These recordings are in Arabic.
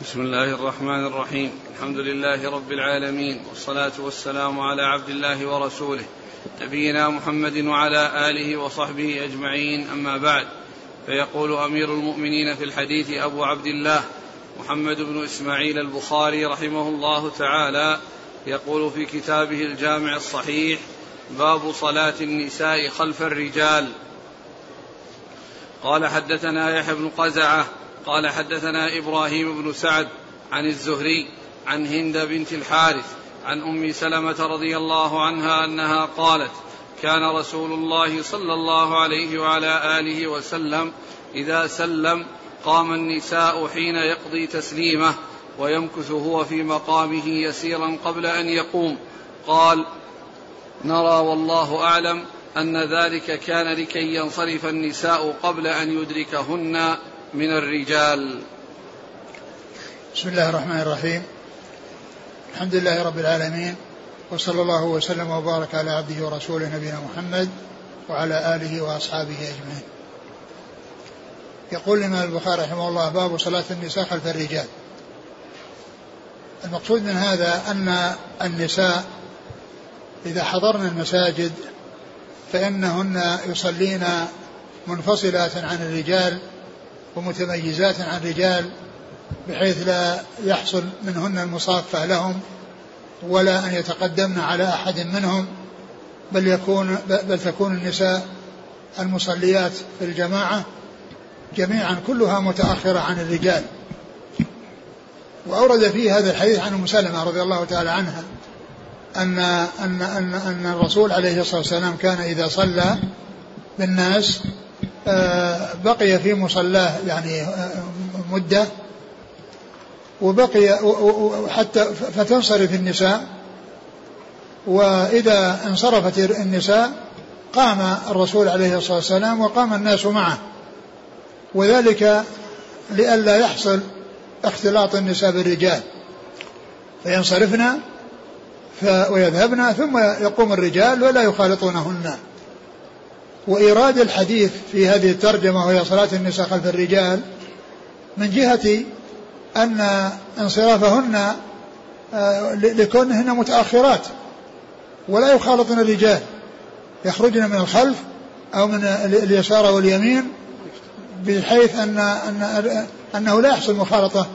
بسم الله الرحمن الرحيم. الحمد لله رب العالمين والصلاة والسلام على عبد الله ورسوله نبينا محمد وعلى آله وصحبه أجمعين. أما بعد فيقول أمير المؤمنين في الحديث أبو عبد الله محمد بن إسماعيل البخاري رحمه الله تعالى يقول في كتابه الجامع الصحيح باب صلاة النساء خلف الرجال. قال حدثنا يحيى بن قزعة قال حدثنا إبراهيم بن سعد عن الزهري عن هند بنت الحارث عن أم سلمة رضي الله عنها أنها قالت كان رسول الله صلى الله عليه وعلى آله وسلم إذا سلم قام النساء حين يقضي تسليمه ويمكث هو في مقامه يسيرا قبل أن يقوم. قال نرى والله أعلم أن ذلك كان لكي ينصرف النساء قبل أن يدركهن من الرجال. بسم الله الرحمن الرحيم. الحمد لله رب العالمين وصلى الله وسلم وبارك على عبده ورسوله نبينا محمد وعلى آله وأصحابه أجمعين. يقول الإمام البخاري رحمه الله باب صلاة النساء خلف الرجال. المقصود من هذا أن النساء إذا حضرن المساجد فإنهن يصلين منفصلات عن الرجال ومتميزات عن الرجال بحيث لا يحصل منهن المصافة لهم ولا أن يتقدمن على أحد منهم بل يكون بل تكون النساء المصليات في الجماعة جميعا كلها متأخرة عن الرجال. وأورد فيه هذا الحديث عن أم سلمة رضي الله تعالى عنها أن أن أن أن الرسول عليه الصلاة والسلام كان إذا صلى بالناس بقي في مصلاه يعني آه، مدة وبقي حتى فتنصرف النساء وإذا انصرفت النساء قام الرسول عليه الصلاة والسلام وقام الناس معه. وذلك لئلا يحصل اختلاط النساء بالرجال. فينصرفن ويذهبن ثم يقوم الرجال ولا يخالطونهن. وإيراد الحديث في هذه الترجمة وهي صلاة النساء خلف الرجال من جهة أن انصرافهن آه، لكونهن متأخرات ولا يخالطن الرجال يخرجن من الخلف أو من اليسار واليمين بحيث أن, أن أنه لا يحصل مخالطة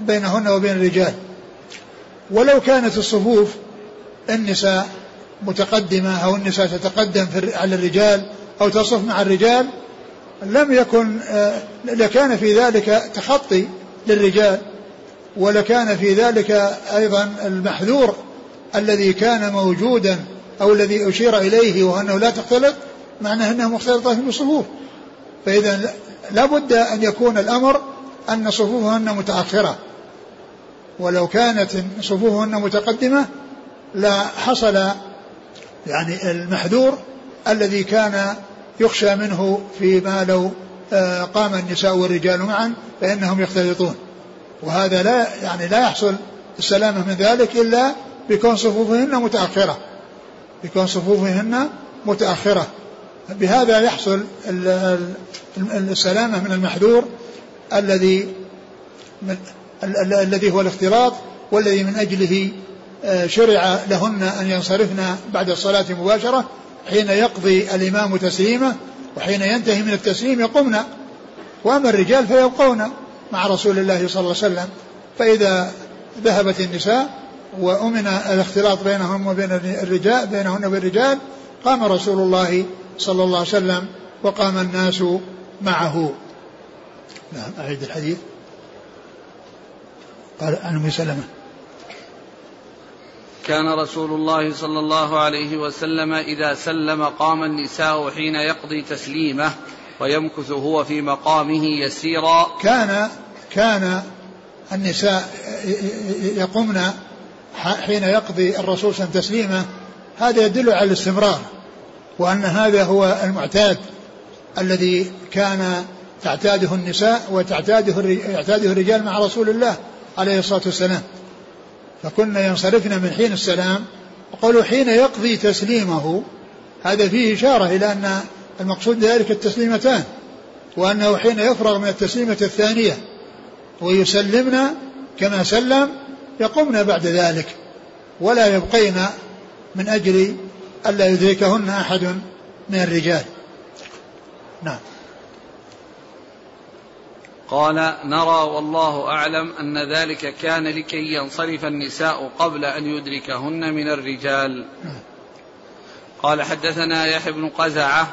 بينهن وبين الرجال. ولو كانت الصفوف النساء متقدمة أو النساء تتقدم على الرجال أو تصف مع الرجال لم يكن آه، لكان في ذلك تخطي للرجال ولكان في ذلك أيضا المحذور الذي كان موجودا أو الذي أشير إليه وأنه لا تختلط معناه أنها مختلطة في الصفوف. فإذا لا بد أن يكون الأمر أن صفوفهن متأخرة. ولو كانت صفوفهن متقدمة لا حصل يعني المحذور الذي كان يخشى منه فيما لو آه، قام النساء والرجال معا فإنهم يختلطون. وهذا لا يعني لا يحصل السلامة من ذلك إلا بكون صفوفهن متأخرة. بكون صفوفهن متأخرة. بهذا يحصل السلامة من المحذور الذي الذي هو الاختلاط والذي من أجله آه، شرع لهن أن ينصرفن بعد الصلاة مباشرة حين يقضي الإمام تسليمه وحين ينتهي من التسليم يقمن وأما الرجال فيبقون مع رسول الله صلى الله عليه وسلم. فإذا ذهبت النساء وأمن الاختلاط بينهم وبين الرجال بينهن وبين الرجال قام رسول الله صلى الله عليه وسلم وقام الناس معه. نعم أعيد الحديث. قال عن أم سلمة كان رسول الله صلى الله عليه وسلم إذا سلم قام النساء حين يقضي تسليمه ويمكث هو في مقامه يسيرا. كان كان النساء يقمن حين يقضي الرسول صلى الله عليه وسلم تسليمه. هذا يدل على الاستمرار وأن هذا هو المعتاد الذي كان تعتاده النساء وتعتاده يعتاده الرجال مع رسول الله عليه الصلاة والسلام. فكنا ينصرفن من حين السلام وقالوا حين يقضي تسليمه هذا فيه إشارة إلى أن المقصود ذلك التسليمتان وأنه حين يفرغ من التسليمة الثانية ويسلمن كما سلم يقمن بعد ذلك ولا يبقين من أجل ألا يدركهن أحد من الرجال. نعم. قال نرى والله أعلم أن ذلك كان لكي ينصرف النساء قبل أن يدركهن من الرجال. قال حدثنا يحيى بن قزعة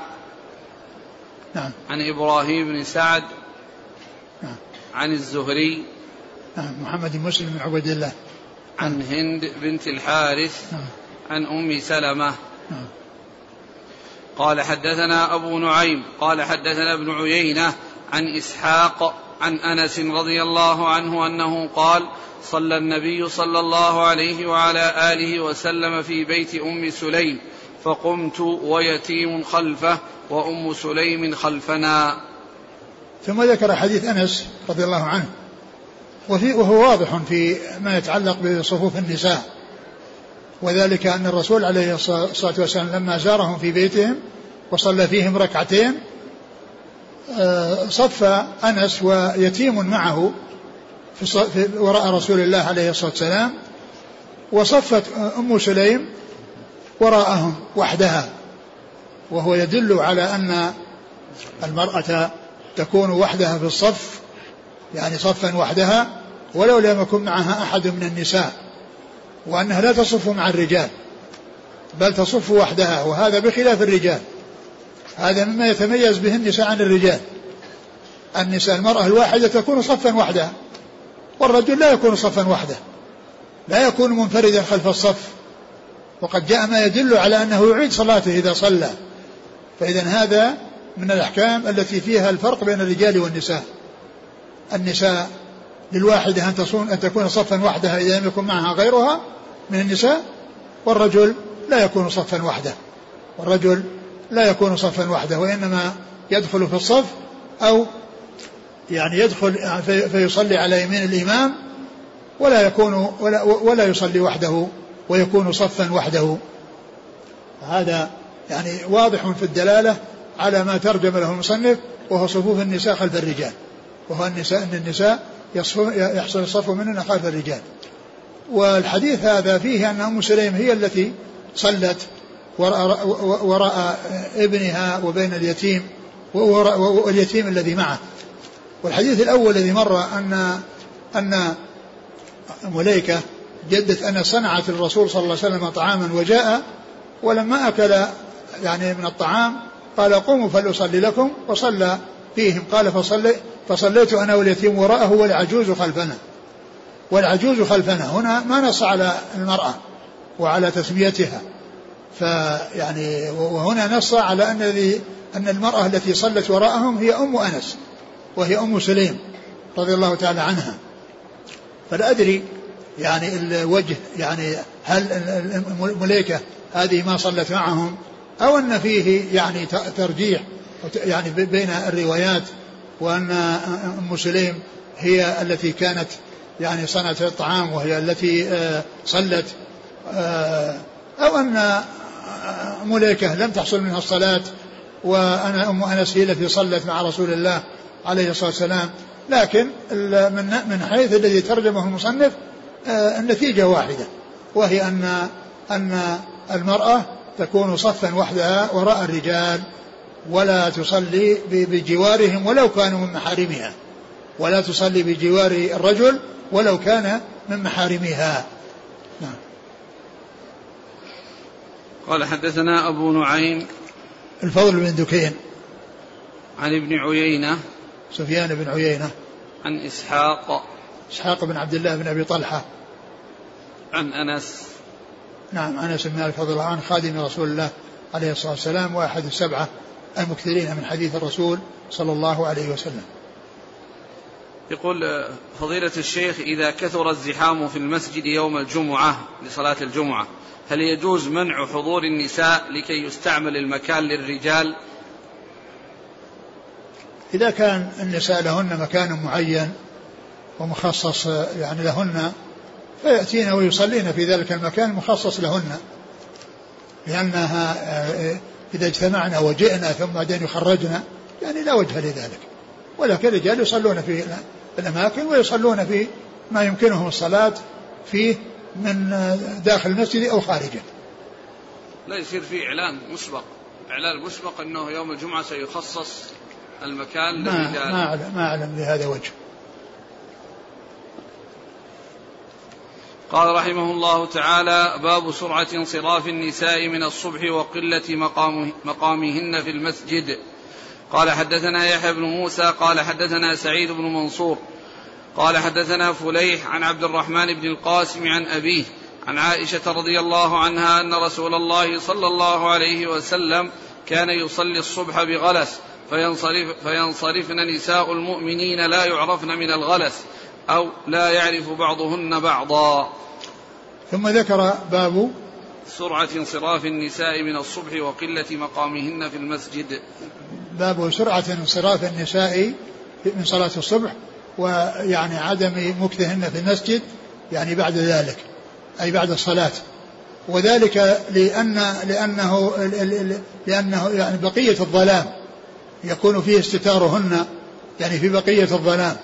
نعم. عن إبراهيم بن سعد نعم. عن الزهري نعم محمد بن مسلم بن عبد الله عن هند بنت الحارث نعم. عن أم سلمة نعم. قال حدثنا أبو نعيم قال حدثنا ابن عيينة عن إسحاق عن أنس رضي الله عنه أنه قال صلى النبي صلى الله عليه وعلى آله وسلم في بيت أم سليم فقمت ويتيم خلفه وأم سليم خلفنا. ثم ذكر حديث أنس رضي الله عنه وفي وهو واضح في ما يتعلق بصفوف النساء وذلك أن الرسول عليه الصلاة والسلام لما زارهم في بيتهم وصلى فيهم ركعتين صف أنس ويتيم معه في وراء رسول الله عليه الصلاة والسلام وصفت أم سليم وراءهم وحدها وهو يدل على أن المرأة تكون وحدها في الصف يعني صفا وحدها ولو لم يكن معها أحد من النساء وأنها لا تصف مع الرجال بل تصف وحدها وهذا بخلاف الرجال. هذا مما يتميز به النساء عن الرجال. النساء المرأة الواحدة تكون صفا وحدها والرجل لا يكون صفا وحده لا يكون منفردا خلف الصف. وقد جاء ما يدل على أنه يعيد صلاته إذا صلى. فإذا هذا من الأحكام التي فيها الفرق بين الرجال والنساء. النساء للواحدة أن تصون أن تكون صفا وحدها إذا لم يكن معها غيرها من النساء والرجل لا يكون صفا وحده. والرجل لا يكون صفا وحده وإنما يدخل في الصف أو يعني يدخل فيصلي على يمين الإمام ولا يكون ولا, ولا يصلي وحده ويكون صفا وحده. هذا يعني واضح في الدلالة على ما ترجم له المصنف وهو صفوف النساء خلف الرجال وهو النساء أن النساء يحصل الصف منهن خلف الرجال. والحديث هذا فيه أن أم سليم هي التي صلت وراء, ابنها وبين اليتيم واليتيم الذي معه. والحديث الأول الذي مر أن أن مليكة جدة أن صنعت الرسول صلى الله عليه وسلم طعاما وجاء ولما أكل يعني من الطعام قال قوموا فلأصلي لكم وصلى فيهم. قال فصلي فصليت أنا واليتيم وراءه والعجوز خلفنا. والعجوز خلفنا. هنا ما نص على المرأة وعلى تسميتها. فيعني وهنا نص على أن الذي أن المرأة التي صلت وراءهم هي أم أنس وهي أم سليم رضي الله تعالى عنها. فلا أدري يعني الوجه يعني هل المليكة هذه ما صلت معهم أو أن فيه يعني ترجيح يعني بين الروايات وأن أم سليم هي التي كانت يعني صنعت الطعام وهي التي آه، صلت آه، أو أن مليكة لم تحصل منها الصلاة وأنا أم أنس هي التي صلت مع رسول الله عليه الصلاة والسلام. لكن من من حيث الذي ترجمه المصنف آه، النتيجة واحدة وهي أن أن المرأة تكون صفا وحدها وراء الرجال ولا تصلي بجوارهم ولو كانوا من محارمها ولا تصلي بجوار الرجل ولو كان من محارمها. قال حدثنا أبو نعيم الفضل بن دكين. عن ابن عيينة سفيان بن عيينة. عن إسحاق إسحاق بن عبد الله بن أبي طلحة. عن أنس نعم أنس بن مالك رضي الله عنه خادم رسول الله عليه الصلاة والسلام وأحد السبعة المكثرين من حديث الرسول صلى الله عليه وسلم. يقول فضيلة الشيخ إذا كثر الزحام في المسجد يوم الجمعة لصلاة الجمعة هل يجوز منع حضور النساء لكي يستعمل المكان للرجال؟ إذا كان النساء لهن مكان معين ومخصص يعني لهن فيأتين ويصلين في ذلك المكان المخصص لهن لأنها إذا اجتمعنا وجئنا ثم بعدين يخرجنا يعني لا وجه لذلك. ولكن الرجال يصلون في الأماكن ويصلون في ما يمكنهم الصلاة فيه من داخل المسجد أو خارجه. لا يصير في إعلان مسبق. إعلان مسبق أنه يوم الجمعة سيخصص المكان ما ما أعلم ما أعلم بهذا وجه. قال رحمه الله تعالى باب سرعة انصراف النساء من الصبح وقلة مقام مقامهن في المسجد. قال حدثنا يحيى بن موسى قال حدثنا سعيد بن منصور قال حدثنا فليح عن عبد الرحمن بن القاسم عن أبيه عن عائشة رضي الله عنها أن رسول الله صلى الله عليه وسلم كان يصلي الصبح بغلس فينصرف فينصرفن نساء المؤمنين لا يعرفن من الغلس أو لا يعرف بعضهن بعضا. ثم ذكر باب سرعة انصراف النساء من الصبح وقلة مقامهن في المسجد. باب سرعة انصراف النساء من صلاة الصبح ويعني عدم مكثهن في المسجد يعني بعد ذلك أي بعد الصلاة. وذلك لأن لأنه لأنه يعني بقية الظلام يكون فيه استتارهن يعني في بقية الظلام.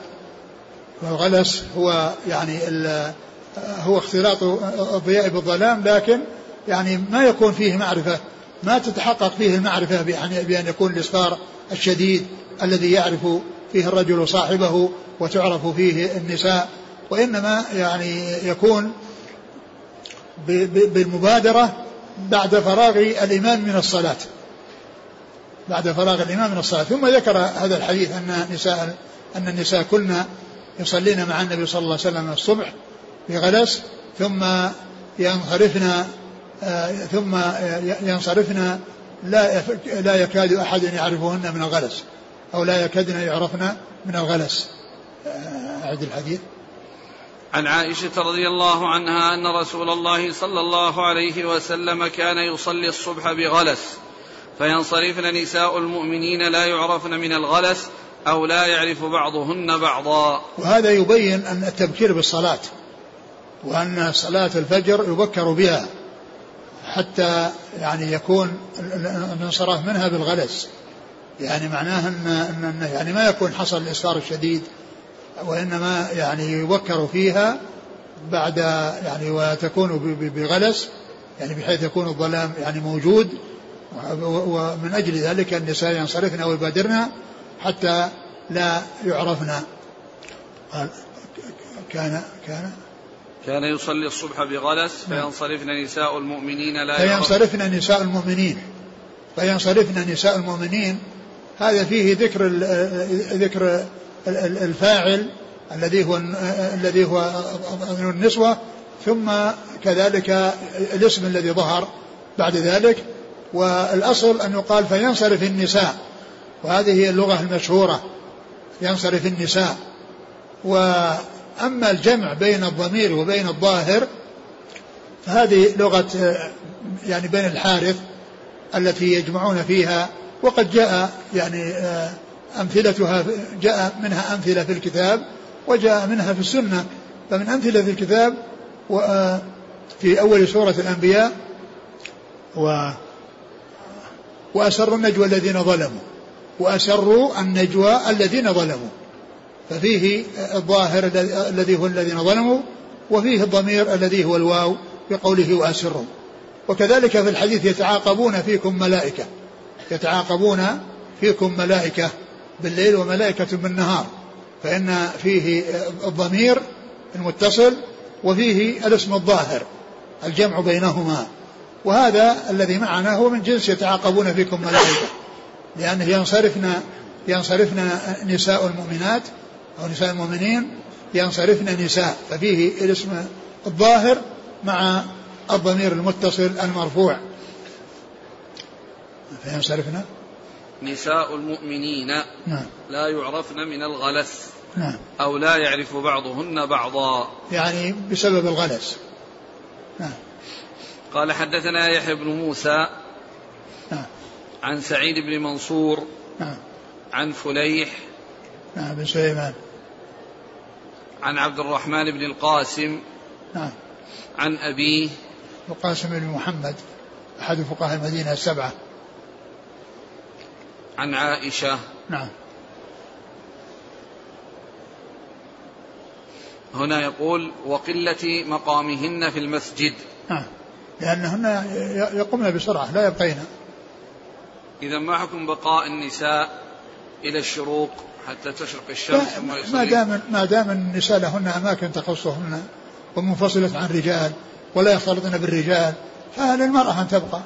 والغلس هو يعني هو اختلاط الضياء بالظلام لكن يعني ما يكون فيه معرفة ما تتحقق فيه المعرفة بأن يكون الإصرار الشديد الذي يعرف فيه الرجل صاحبه وتعرف فيه النساء وإنما يعني يكون بالمبادرة بعد فراغ الإمام من الصلاة. بعد فراغ الإمام من الصلاة. ثم ذكر هذا الحديث أن نساء أن النساء كلن يصلين مع النبي صلى الله عليه وسلم الصبح بغلس ثم ينصرفن آه، ثم ينصرفن لا لا يكاد أحد يعرفهن من الغلس أو لا يكادن يعرفن من الغلس. آه، اعد الحديث. عن عائشة رضي الله عنها أن رسول الله صلى الله عليه وسلم كان يصلي الصبح بغلس فينصرفن نساء المؤمنين لا يعرفن من الغلس أو لا يعرف بعضهن بعضا. وهذا يبين أن التبكير بالصلاة وأن صلاة الفجر يبكر بها. حتى يعني يكون الانصراف منها بالغلس. يعني معناه أن, أن يعني ما يكون حصل الإسفار الشديد وإنما يعني يبكر فيها بعد يعني وتكون بغلس يعني بحيث يكون الظلام يعني موجود. ومن أجل ذلك النساء ينصرفن ويبادرن حتى لا يعرفن. كان كان كان يصلي الصبح بغلس. فينصرفن نساء المؤمنين لا فينصرفن نساء المؤمنين. فينصرفن نساء المؤمنين. هذا فيه ذكر ذكر الفاعل الذي هو الذي هو النسوة ثم كذلك الاسم الذي ظهر بعد ذلك. والأصل أن يقال فينصرف النساء. وهذه هي اللغة المشهورة ينصرف النساء. وأما الجمع بين الضمير وبين الظاهر فهذه لغة يعني بين الحارث التي يجمعون فيها وقد جاء يعني أمثلتها جاء منها أمثلة في الكتاب وجاء منها في السنة. فمن أمثلة في الكتاب في أول سورة الأنبياء و وأسروا النجوى الذين ظلموا وأسروا النجوى الذين ظلموا. ففيه الظاهر الذي هو الذين ظلموا وفيه الضمير الذي هو الواو بقوله وأسروا. وكذلك في الحديث يتعاقبون فيكم ملائكة. يتعاقبون فيكم ملائكة بالليل وملائكة بالنهار. فإن فيه الضمير المتصل وفيه الاسم الظاهر الجمع بينهما. وهذا الذي معنا هو من جنس يتعاقبون فيكم ملائكة. لأنه ينصرفن ينصرفن نساء المؤمنات أو نساء المؤمنين ينصرفن نساء ففيه الاسم الظاهر مع الضمير المتصل المرفوع. فينصرفن؟ نساء المؤمنين نعم. لا يعرفن من الغلس نعم. أو لا يعرف بعضهن بعضا. يعني بسبب الغلس. نعم. قال حدثنا يحيى بن موسى نعم. عن سعيد بن منصور نعم. عن فليح نعم بن سليمان. عن عبد الرحمن بن القاسم نعم. عن أبيه. القاسم بن محمد أحد فقهاء المدينة السبعة. عن عائشة. نعم. هنا يقول وقلة مقامهن في المسجد. نعم. لأنهن يقمن بسرعة لا يبقين. إذا ما حكم بقاء النساء إلى الشروق؟ حتى تشرق الشمس ثم ما دام ما دام النساء لهن أماكن تخصهن ومنفصلة عن الرجال ولا يختلطن بالرجال فللمرأة أن تبقى.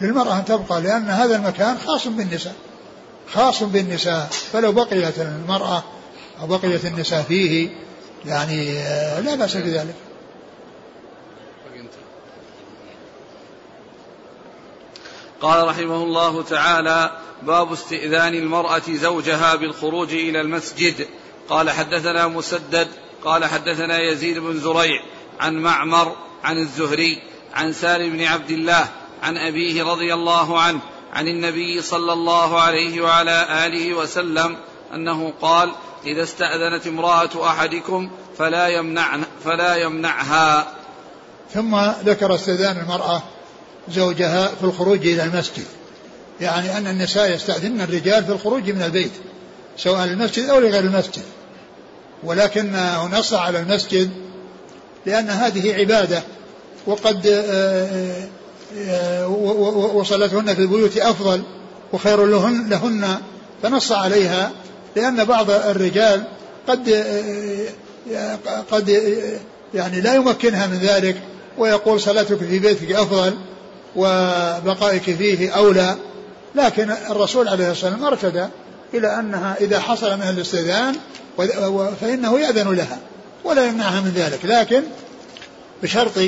للمرأة أن تبقى لأن هذا المكان خاص بالنساء خاص بالنساء. فلو بقيت المرأة أو بقيت النساء فيه يعني آه، لا بأس بذلك. قال رحمه الله تعالى باب استئذان المرأة زوجها بالخروج إلى المسجد. قال حدثنا مسدد قال حدثنا يزيد بن زريع عن معمر عن الزهري عن سالم بن عبد الله عن أبيه رضي الله عنه عن النبي صلى الله عليه وعلى آله وسلم أنه قال إذا استأذنت امرأة أحدكم فلا يمنع فلا يمنعها. ثم ذكر استئذان المرأة زوجها في الخروج إلى المسجد. يعني أن النساء يستأذن الرجال في الخروج من البيت سواء للمسجد أو لغير المسجد. ولكنه نص على المسجد لأن هذه عبادة وقد آه، آه، وصلتهن في البيوت أفضل وخير لهن, لهن فنص عليها لأن بعض الرجال قد آه، قد يعني لا يمكنها من ذلك ويقول صلاتك في بيتك أفضل وبقائك فيه أولى. لكن الرسول عليه الصلاة والسلام أرشد إلى أنها إذا حصل منها الاستئذان فإنه يأذن لها ولا يمنعها من ذلك. لكن بشرط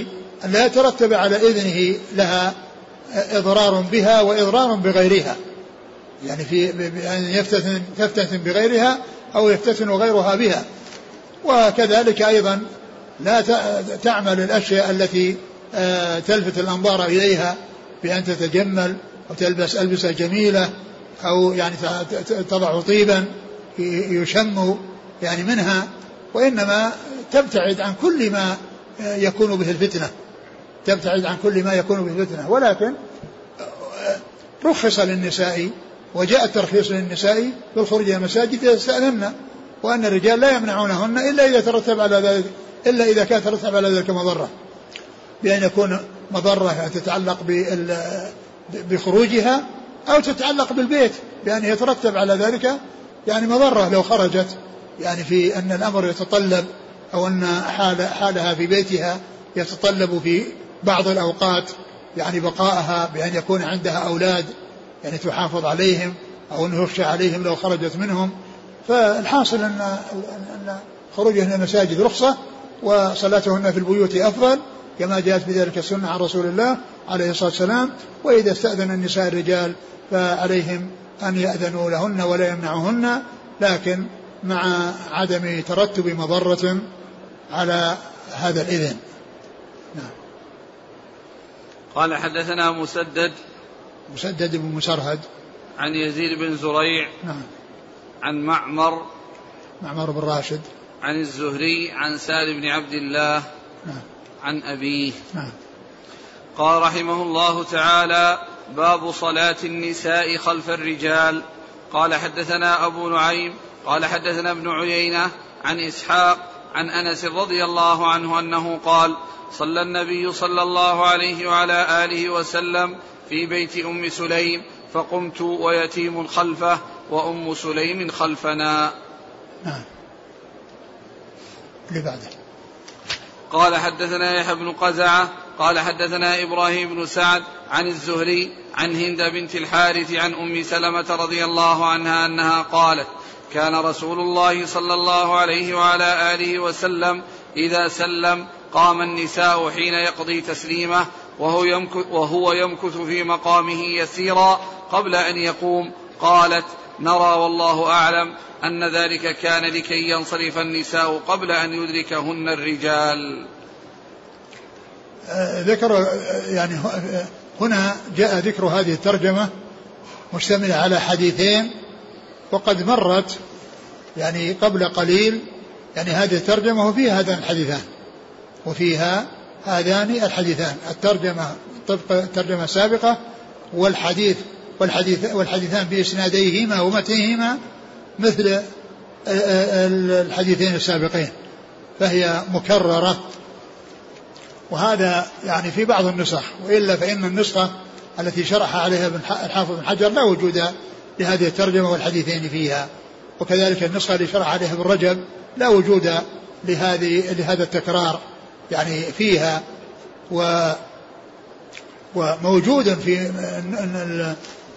أن لا يترتب على إذنه لها إضرار بها وإضرار بغيرها. يعني في بأن يفتتن تفتتن بغيرها أو يفتتن غيرها بها. وكذلك أيضا لا تعمل الأشياء التي تلفت الأنظار إليها بأن تتجمل وتلبس ألبسة جميلة أو يعني تضع طيبا يشم يعني منها وإنما تبتعد عن كل ما يكون به الفتنة. تبتعد عن كل ما يكون به الفتنة. ولكن رخص للنساء وجاء الترخيص للنساء بالخروج إلى المساجد إذا استأذن وأن الرجال لا يمنعونهن إلا إذا ترتب على ذلك إلا إذا كان ترتب على ذلك مضرة. بأن يكون مضرة تتعلق بخروجها أو تتعلق بالبيت بأن يترتب على ذلك يعني مضرة لو خرجت. يعني في أن الأمر يتطلب أو أن حال حالها في بيتها يتطلب في بعض الأوقات يعني بقائها بأن يكون عندها أولاد يعني تحافظ عليهم أو أنه يخشى عليهم لو خرجت منهم. فالحاصل أن أن خروجهن المساجد رخصة وصلاتهن في البيوت أفضل. كما جاءت في ذلك السنة عن رسول الله عليه الصلاة والسلام وإذا استأذن النساء الرجال فعليهم أن يأذنوا لهن ولا يمنعهن لكن مع عدم ترتب مضرة على هذا الإذن. نعم. قال حدثنا مسدد. مسدد بن مسرهد. عن يزيد بن زريع. نعم. عن معمر. معمر بن راشد. عن الزهري. عن سالم بن عبد الله. نعم. عن أبيه. نعم. قال رحمه الله تعالى باب صلاة النساء خلف الرجال. قال حدثنا أبو نعيم قال حدثنا ابن عيينة عن إسحاق عن أنس رضي الله عنه أنه قال صلى النبي صلى الله عليه وعلى آله وسلم في بيت أم سليم فقمت ويتيم خلفه وأم سليم خلفنا. نعم. اللي بعده. قال حدثنا يحيى بن قزعة قال حدثنا إبراهيم بن سعد عن الزهري عن هند بنت الحارث عن أم سلمة رضي الله عنها أنها قالت كان رسول الله صلى الله عليه وعلى آله وسلم إذا سلم قام النساء حين يقضي تسليمه وهو يمكث, وهو يمكث في مقامه يسيرا قبل أن يقوم. قالت نرى والله أعلم أن ذلك كان لكي ينصرف النساء قبل أن يدركهن الرجال. آه، ذكر آه، يعني هنا جاء ذكر هذه الترجمة مشتملة على حديثين وقد مرت يعني قبل قليل يعني هذه الترجمة وفيها هذان الحديثان وفيها هذان الحديثان. الترجمة طبق الترجمة السابقة والحديث والحديث والحديثان بإسناديهما ومتنهما مثل الحديثين السابقين فهي مكررة. وهذا يعني في بعض النسخ وإلا فإن النسخة التي شرح عليها الحافظ بن حجر لا وجود لهذه الترجمة والحديثين فيها. وكذلك النسخة اللي شرح عليها ابن رجب لا وجود لهذه لهذا التكرار يعني فيها. و وموجود في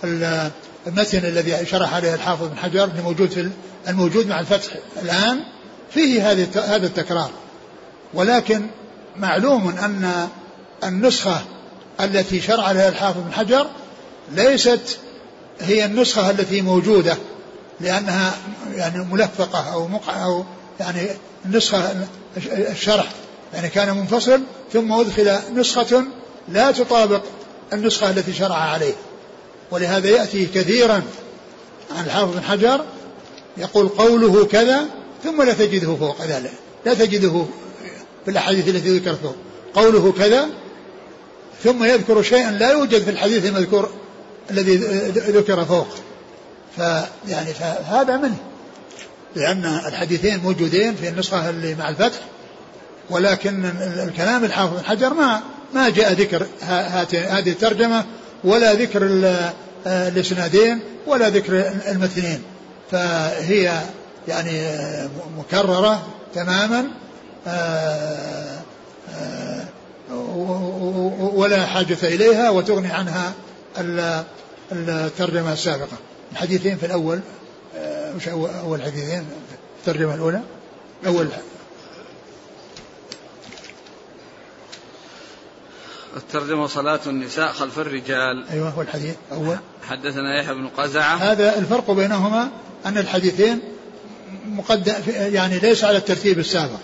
المتن الذي شرح عليه الحافظ بن حجر موجود في الموجود مع الفتح الآن فيه هذه هذا التكرار. ولكن معلوم أن النسخة التي شرع عليها الحافظ بن حجر ليست هي النسخة التي موجودة لأنها يعني ملفقة أو مقع أو يعني النسخة الشرح يعني كان منفصل ثم أدخل نسخة لا تطابق النسخة التي شرع عليه. ولهذا يأتي كثيرا عن الحافظ بن حجر يقول قوله كذا ثم لا تجده فوق ذلك لا تجده في الأحاديث التي ذكرت فوق قوله كذا ثم يذكر شيئا لا يوجد في الحديث المذكور الذي ذكر فوق. فيعني فهذا منه لأن الحديثين موجودين في النسخة اللي مع الفتح ولكن الكلام الحافظ بن حجر ما ما جاء ذكر هذه الترجمة ولا ذكر الإسنادين ولا ذكر المتنين. فهي يعني مكررة تماما آه، آه، ولا حاجة إليها وتغني عنها الترجمة السابقة. الحديثين في الأول آه، مش أول حديثين الترجمة الأولى أول الترجمة صلاة النساء خلف الرجال. أيوة هو الحديث أول. حدثنا يحيى بن قزعة. هذا الفرق بينهما أن الحديثين مقدم يعني ليس على الترتيب السابق.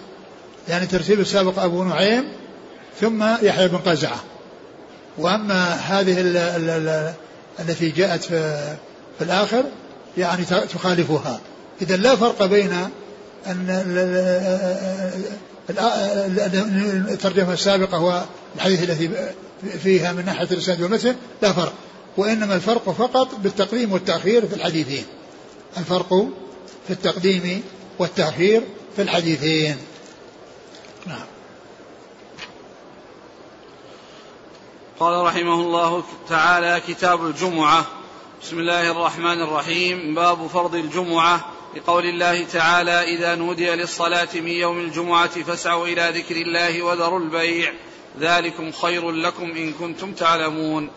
يعني الترتيب السابق أبو نعيم ثم يحيى بن قزعة. وأما هذه ال ال ال التي جاءت في, في الآخر يعني تخالفها. إذا لا فرق بين أن الترجمة السابقة والحديث الذي فيها من ناحية الإسناد والمتن لا فرق. وإنما الفرق فقط بالتقديم والتأخير في الحديثين. الفرق في التقديم والتأخير في الحديثين. نعم. قال رحمه الله تعالى كتاب الجمعة. بسم الله الرحمن الرحيم. باب فرض الجمعة. لقول الله تعالى إذا نودي للصلاة من يوم الجمعة فاسعوا إلى ذكر الله وذروا البيع ذلكم خير لكم إن كنتم تعلمون.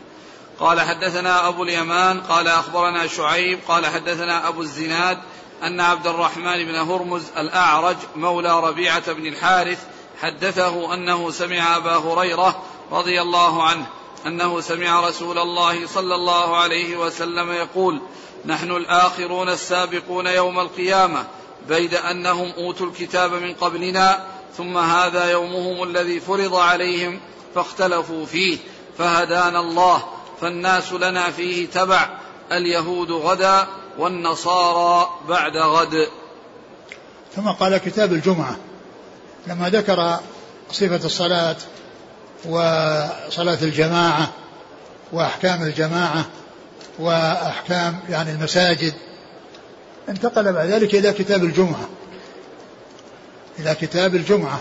قال حدثنا أبو اليمان قال أخبرنا شعيب قال حدثنا أبو الزناد أن عبد الرحمن بن هرمز الأعرج مولى ربيعة بن الحارث حدثه أنه سمع أبا هريرة رضي الله عنه أنه سمع رسول الله صلى الله عليه وسلم يقول نحن الآخرون السابقون يوم القيامة بيد أنهم أوتوا الكتاب من قبلنا ثم هذا يومهم الذي فرض عليهم فاختلفوا فيه فهدانا الله فالناس لنا فيه تبع اليهود غدا والنصارى بعد غد. ثم قال كتاب الجمعة لما ذكر صفة الصلاة وصلاة الجماعة وأحكام الجماعة وأحكام يعني المساجد. انتقل بعد ذلك إلى كتاب الجمعة. إلى كتاب الجمعة.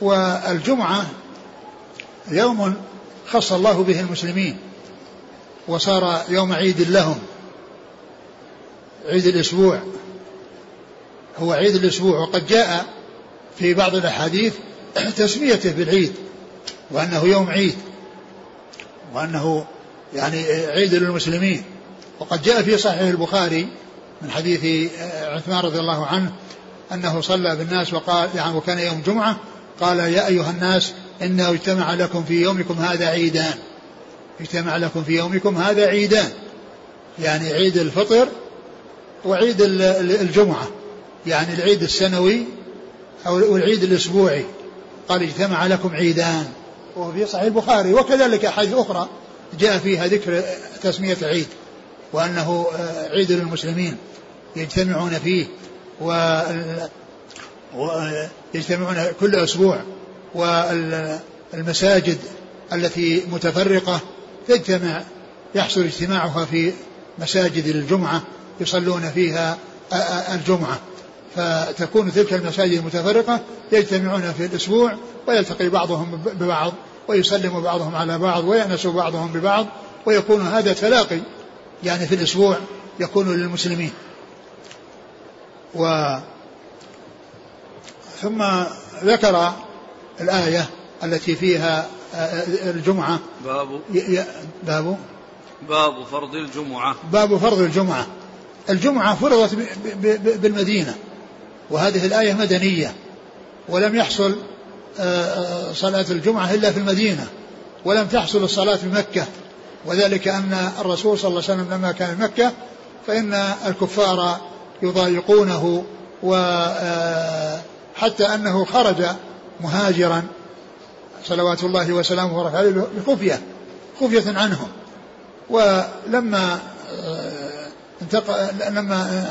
والجمعة يوم خص الله به المسلمين وصار يوم عيد لهم. عيد الأسبوع. هو عيد الأسبوع وقد جاء في بعض الأحاديث تسميته بالعيد وأنه يوم عيد وأنه يعني عيد للمسلمين. وقد جاء في صحيح البخاري من حديث عثمان رضي الله عنه أنه صلى بالناس وقال يعني وكان يوم جمعة قال يا أيها الناس إنه اجتمع لكم في يومكم هذا عيدان. اجتمع لكم في يومكم هذا عيدان. يعني عيد الفطر وعيد الجمعة. يعني العيد السنوي أو العيد الأسبوعي. قال اجتمع لكم عيدان. وهو في صحيح البخاري. وكذلك أحاديث أخرى. جاء فيها ذكر تسمية عيد وأنه آه، عيد للمسلمين يجتمعون فيه ويجتمعون كل أسبوع والمساجد التي متفرقة تجتمع يحصل اجتماعها في مساجد الجمعة يصلون فيها الجمعة. فتكون تلك المساجد المتفرقة يجتمعون في الأسبوع ويلتقي بعضهم ببعض ويسلم بعضهم على بعض ويأنس بعضهم ببعض ويكون هذا تلاقي يعني في الأسبوع يكون للمسلمين. و ثم ذكر الآية التي فيها الجمعة. باب. باب. باب فرض الجمعة. باب فرض الجمعة. الجمعة فرضت بالمدينة. وهذه الآية مدنية. ولم يحصل آه، آه، صلاة الجمعة إلا في المدينة ولم تحصل الصلاة في مكة. وذلك أن الرسول صلى الله عليه وسلم لما كان في مكة فإن الكفار يضايقونه آه، أنه خرج مهاجرا صلوات الله وسلامه وبركاته عليه بخفية خفية عنهم. ولما لما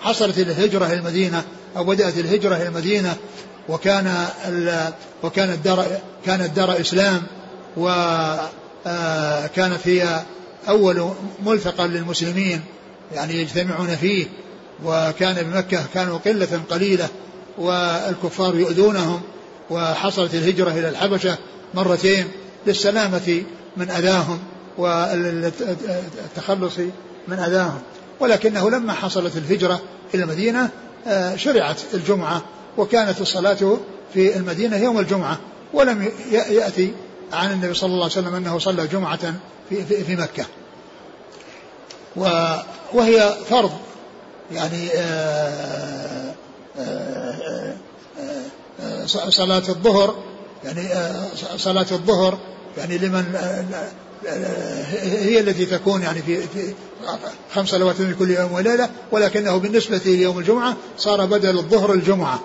حصلت الهجرة إلى المدينة أو بدأت الهجرة إلى المدينة وكان وكان الدار كانت دار إسلام وكانت هي أول ملتقى للمسلمين يعني يجتمعون فيه وكان بمكة كانوا قلة قليلة والكفار يؤذونهم وحصلت الهجرة إلى الحبشة مرتين للسلامة من أذاهم والتخلص من أذاهم. ولكنه لما حصلت الهجرة إلى المدينة آه، شرعت الجمعة وكانت الصلاة في المدينة يوم الجمعة ولم يأتي عن النبي صلى الله عليه وسلم أنه صلى جمعة في, في, في مكة. وهي فرض يعني آه، آه، صلاة الظهر يعني صلاة الظهر يعني لمن هي التي تكون يعني في, خمس صلوات في كل يوم وليلة ولكنه بالنسبة ليوم الجمعة صار بدل الظهر الجمعة.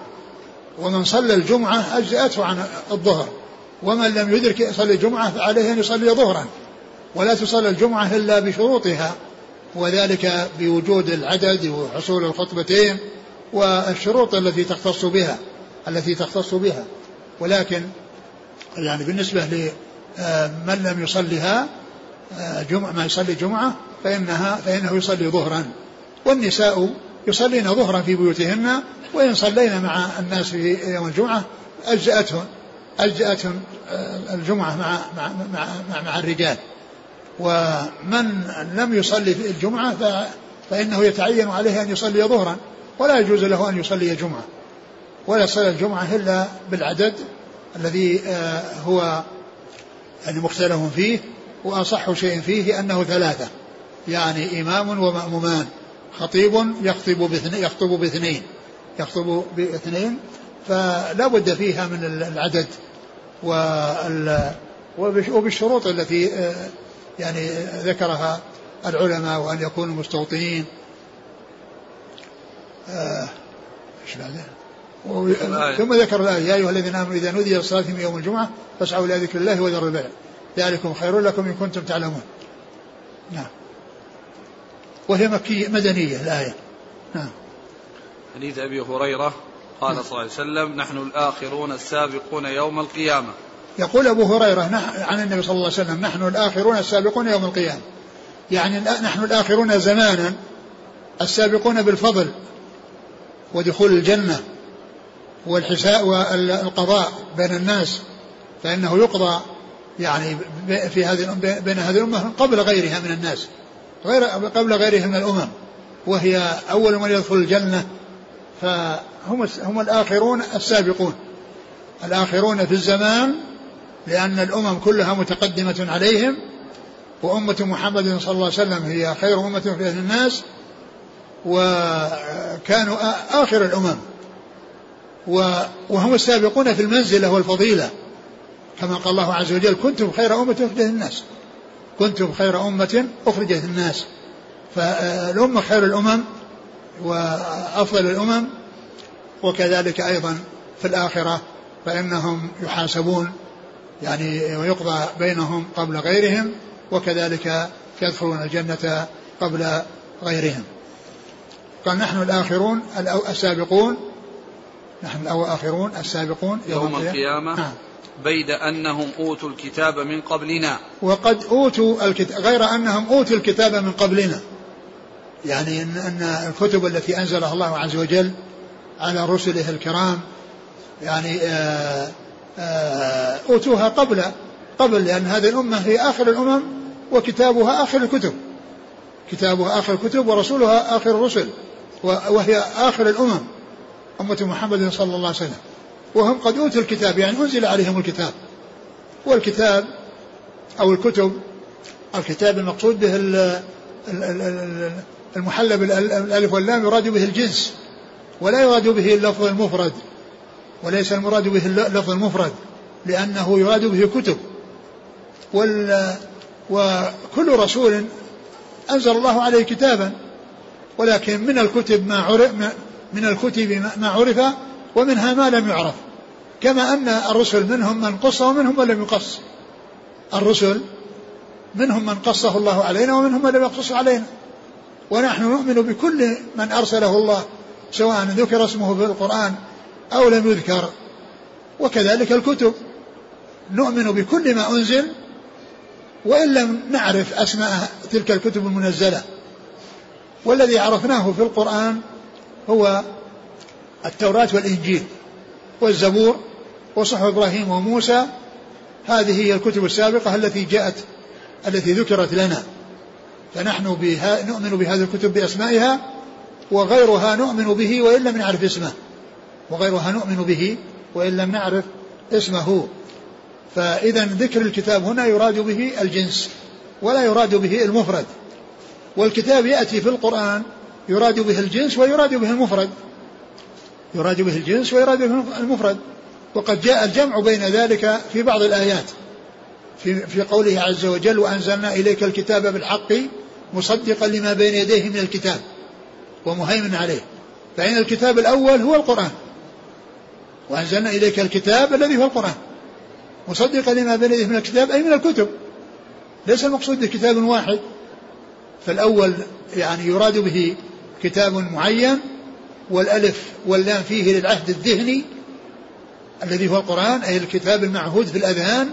ومن صلى الجمعة أجزأته عن الظهر. ومن لم يدرك يصلي الجمعة فعليه أن يصلي ظهرا. ولا تصلى الجمعة إلا بشروطها وذلك بوجود العدد وحصول الخطبتين والشروط التي تختص بها التي تختص بها. ولكن يعني بالنسبة من لم يصلها آه، جمعة ما يصلي جمعة فإنها فإنه يصلي ظهرا. والنساء يصلين ظهرا في بيوتهن وإن صلينا مع الناس في يوم الجمعة أجزأتهم أجزأتهم آه، الجمعة مع مع مع, مع, مع الرجال. ومن لم يصلي في الجمعة فإنه يتعين عليه أن يصلي ظهرا ولا يجوز له أن يصلي جمعة ولا يصلي الجمعة إلا بالعدد الذي آه، هو يعني مختلف فيه وأصح شيء فيه أنه ثلاثة يعني إمام ومأمومان. خطيب يخطب باثنين يخطب باثنين. يخطب باثنين. فلا بد فيها من العدد وبالشروط التي آه، يعني ذكرها العلماء وأن يكونوا مستوطنين. آه، إيش بعده؟ ثم ذكر الآية يا أيها الذين آمنوا إذا نودي للصلاة من يوم الجمعة فاسعوا إلى ذكر الله وذروا البيع ذلكم خير لكم إن كنتم تعلمون. نعم. وهي مكية مدنية الآية. نعم. حديث أبي هريرة قال. صلى الله عليه وسلم نحن الآخرون السابقون يوم القيامة. يقول أبو هريرة عن النبي صلى الله عليه وسلم نحن الآخرون السابقون يوم القيامة. يعني نحن الآخرون زمانا السابقون بالفضل ودخول الجنة والحساء والقضاء بين الناس فإنه يقضى يعني في هذه بين هذه الأمة قبل غيرها من الناس. غير قبل غيرها من الأمم وهي أول من يدخل الجنة فهم هم الآخرون السابقون. الآخرون في الزمان لأن الأمم كلها متقدمة عليهم وأمة محمد صلى الله عليه وسلم هي خير أمة في أهل الناس وكانوا آخر الأمم. وهم السابقون في المنزلة والفضيلة كما قال الله عز وجل كنتم خير أمة أخرجت الناس. كنتم خير أمة أخرجت الناس. فالأمة خير الأمم وأفضل الأمم وكذلك أيضا في الآخرة فإنهم يحاسبون يعني ويقضى بينهم قبل غيرهم وكذلك يدخلون الجنة قبل غيرهم. قال نحن الآخرون السابقون. نحن الآخرون السابقون. يوم, يوم القيامة. نعم. بيد أنهم أوتوا الكتاب من قبلنا. وقد أوتوا الكتاب غير أنهم أوتوا الكتاب من قبلنا. يعني إن, أن الكتب التي أنزلها الله عز وجل على رسله الكرام يعني آه، آه، أوتوها قبل قبل لأن هذه الأمة هي آخر الأمم وكتابها آخر الكتب. كتابها آخر الكتب ورسولها آخر الرسل وهي آخر الأمم أمة محمد صلى الله عليه وسلم. وهم قد أوتوا الكتاب يعني أنزل عليهم الكتاب. والكتاب أو الكتب الكتاب المقصود به المحلى بالألف واللام يراد به الجنس ولا يراد به اللفظ المفرد وليس المراد به اللفظ المفرد لأنه يراد به كتب. وال وكل رسول أنزل الله عليه كتابا ولكن من الكتب ما عرف من الكتب ما عرف ومنها ما لم يعرف كما أن الرسل منهم من قص ومنهم من لم يقص. الرسل منهم من قصه الله علينا ومنهم من لم يقصه علينا. ونحن نؤمن بكل من أرسله الله سواء ذكر اسمه في القرآن أو لم يذكر. وكذلك الكتب. نؤمن بكل ما أنزل وإن لم نعرف أسماء تلك الكتب المنزلة. والذي عرفناه في القرآن هو التوراة والإنجيل والزبور وصحف إبراهيم وموسى. هذه هي الكتب السابقة التي جاءت التي ذكرت لنا. فنحن بها نؤمن بهذه الكتب بأسمائها وغيرها نؤمن به وإن لم نعرف اسمه. وغيرها نؤمن به وإن لم نعرف اسمه. فإذا ذكر الكتاب هنا يراد به الجنس ولا يراد به المفرد. والكتاب يأتي في القرآن يراد به الجنس ويراد به المفرد. يراد به الجنس ويراد به المفرد. وقد جاء الجمع بين ذلك في بعض الآيات في, في قوله عز وجل وأنزلنا إليك الكتاب بالحق مصدقا لما بين يديه من الكتاب ومهيمن عليه. فإن الكتاب الأول هو القرآن. وأنزلنا إليك الكتاب الذي هو القرآن مصدقا لما بين يديه من الكتاب أي من الكتب. ليس المقصود بكتاب واحد فالأول يعني يراد به كتاب معين والألف واللام فيه للعهد الذهني الذي هو القرآن أي الكتاب المعهود في الأذهان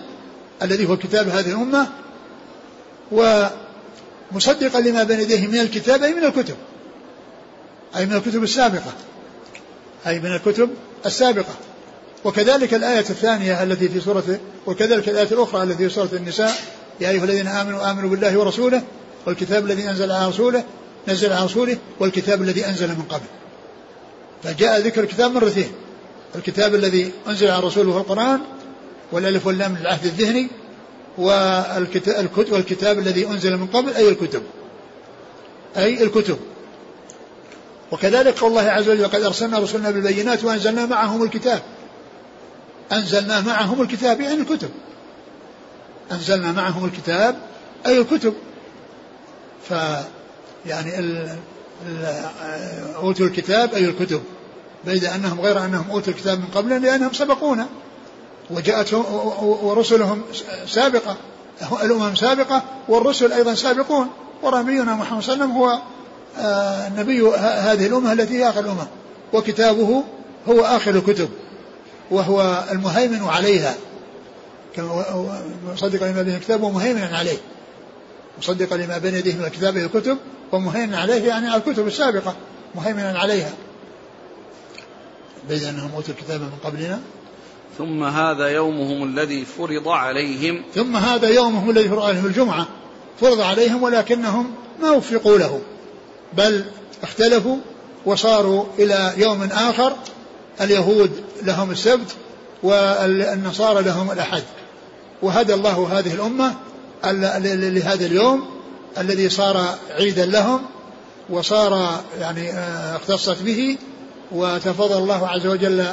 الذي هو كتاب هذه الأمة ومصدقا لما بين يديه من الكتاب أي من الكتب أي من الكتب السابقة أي من الكتب السابقة. وكذلك الآية الثانية التي في سورة وكذلك الآية الأخرى التي في سورة النساء يا أيها الذين آمنوا آمنوا بالله ورسوله والكتاب الذي أنزل على رسوله نزل على رسوله والكتاب الذي أنزل من قبل. فجاء ذكر الكتاب مرتين الكتاب الذي أنزل على رسوله في القرآن والألف واللام للعهد الذهني والكتاب, الذي أنزل من قبل أي الكتب. أي الكتب. وكذلك قول الله عز وجل قد أرسلنا رسلنا بالبينات وأنزلنا معهم الكتاب. أنزلنا معهم الكتاب يعني الكتب. أنزلنا معهم الكتاب أي الكتب. ف يعني أوتوا الكتاب أي الكتب. بيد أنهم غير أنهم أوتوا الكتاب من قبل لأنهم سبقونا. وجاءتهم ورسلهم سابقة الأمم سابقة والرسل أيضا سابقون. ونبينا محمد صلى الله عليه وسلم هو آه، نبي هذه الأمة التي هي آخر الأمم وكتابه هو آخر الكتب وهو المهيمن عليها. كما مصدقا لما بين الكتاب ومهيمنا عليه. مصدقا لما بين يديه من الكتاب الكتب ومهيمنا عليه يعني على الكتب السابقة مهيمنا عليها. بين أنهم أوتوا الكتاب من قبلنا. ثم هذا يومهم الذي فرض عليهم. ثم هذا يومهم الذي فرض عليهم الجمعة. فرض عليهم ولكنهم ما وفقوا له بل اختلفوا وصاروا إلى يوم آخر اليهود لهم السبت والنصارى لهم الأحد. وهدى الله هذه الأمة لهذا اليوم الذي صار عيدا لهم وصار يعني آه، اختصت به وتفضل الله عز وجل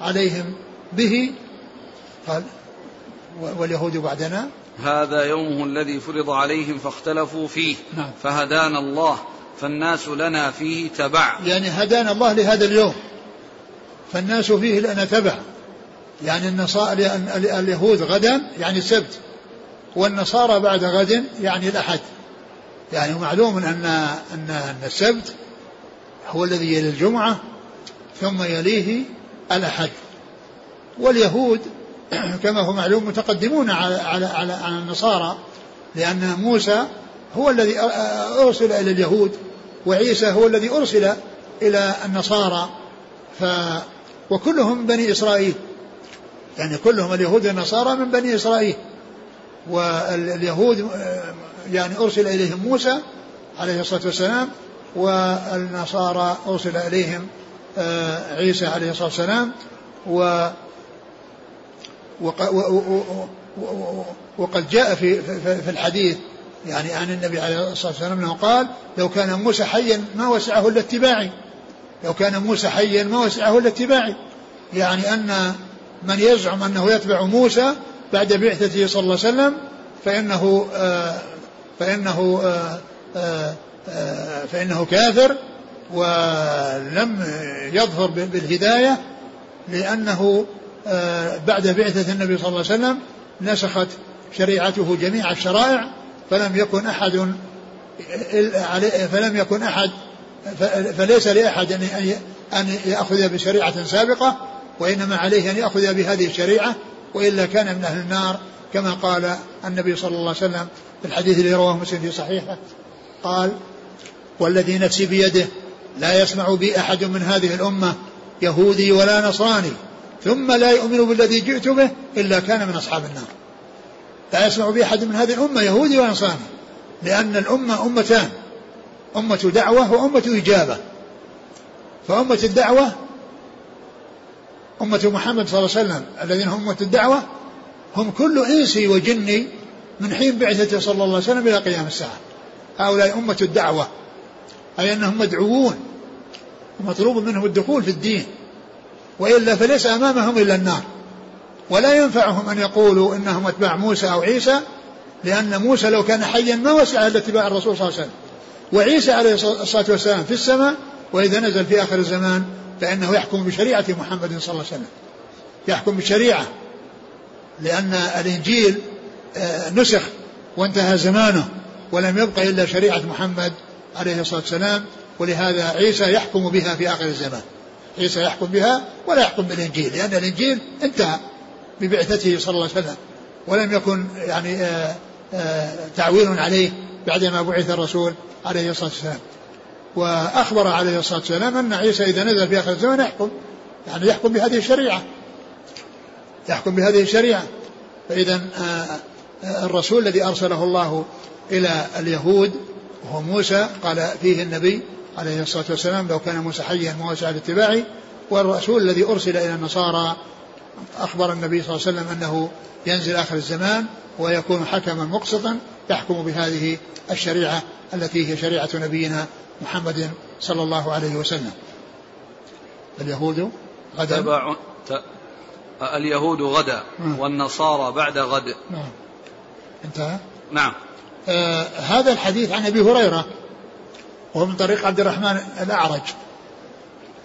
عليهم به. قال واليهود بعدنا. هذا يومه الذي فرض عليهم فاختلفوا فيه. نعم. فهدانا الله فالناس لنا فيه تبع. يعني هدانا الله لهذا اليوم فالناس فيه لنا تبع. يعني النصارى اليهود غدا يعني السبت. والنصارى بعد غد يعني الأحد. يعني معلوم أن أن أن السبت هو الذي يلي الجمعة ثم يليه الأحد. واليهود كما هو معلوم متقدمون على على على, على النصارى لأن موسى هو الذي أرسل إلى اليهود وعيسى هو الذي أرسل إلى النصارى. ف وكلهم بني إسرائيل. يعني كلهم اليهود والنصارى من بني إسرائيل. واليهود يعني أرسل إليهم موسى عليه الصلاة والسلام والنصارى أرسل إليهم آه، عيسى عليه الصلاة والسلام و وقد جاء في في الحديث يعني عن النبي عليه الصلاة والسلام أنه قال لو كان موسى حيا ما وسعه إلا اتباعي. لو كان موسى حيا ما وسعه إلا اتباعي. يعني أن من يزعم أنه يتبع موسى بعد بعثته صلى الله عليه وسلم فإنه آه فإنه آه آه فإنه كافر ولم يظهر بالهداية لأنه آه، بعد بعثة النبي صلى الله عليه وسلم نسخت شريعته جميع الشرائع فلم يكن أحد فلم يكن أحد فليس لأحد أن يأخذ بشريعة سابقة وإنما عليه أن يأخذ بهذه الشريعة وإلا كان من أهل النار كما قال النبي صلى الله عليه وسلم في الحديث الذي رواه مسلم في صحيحه قال والذي نفسي بيده لا يسمع بي أحد من هذه الأمة يهودي ولا نصراني ثم لا يؤمن بالذي جئت به إلا كان من أصحاب النار. لا يسمع به أحد من هذه الأمة يهودي ونصراني لأن الأمة أمتان أمة دعوة وأمة إجابة. فأمة الدعوة أمة محمد صلى الله عليه وسلم الذين هم أمة الدعوة هم كل إنسي وجني من حين بعثته صلى الله عليه وسلم إلى قيام الساعة. هؤلاء أمة الدعوة أي أنهم مدعوون ومطلوب منهم الدخول في الدين وإلا فليس أمامهم إلا النار. ولا ينفعهم أن يقولوا إنهم أتباع موسى أو عيسى لأن موسى لو كان حيا ما وسع إلا اتباع الرسول صلى الله عليه وسلم. وعيسى عليه الصلاة والسلام في السماء وإذا نزل في آخر الزمان فإنه يحكم بشريعة محمد صلى الله عليه وسلم. يحكم بالشريعة لأن الإنجيل آه، نسخ وانتهى زمانه ولم يبق إلا شريعة محمد عليه الصلاة والسلام ولهذا عيسى يحكم بها في آخر الزمان. عيسى يحكم بها ولا يحكم بالإنجيل لأن الإنجيل انتهى ببعثته صلى الله عليه وسلم ولم يكن يعني آآ آآ تعويل عليه بعدما بعث الرسول عليه الصلاة والسلام. وأخبر عليه الصلاة والسلام أن عيسى إذا نزل في آخر الزمان يحكم. يعني يحكم بهذه الشريعة. يحكم بهذه الشريعة. فإذا الرسول الذي أرسله الله إلى اليهود وهو موسى قال فيه النبي عليه الصلاة والسلام لو كان موسى حيا ما وسع اتباعي والرسول الذي أرسل إلى النصارى أخبر النبي صلى الله عليه وسلم أنه ينزل آخر الزمان ويكون حكما مقسطا يحكم بهذه الشريعة التي هي شريعة نبينا محمد صلى الله عليه وسلم. اليهود غدا؟ تبع ت... اليهود غدا نعم. والنصارى بعد غد. نعم. انتهى؟ نعم. آه هذا الحديث عن أبي هريرة وهو من طريق عبد الرحمن الأعرج.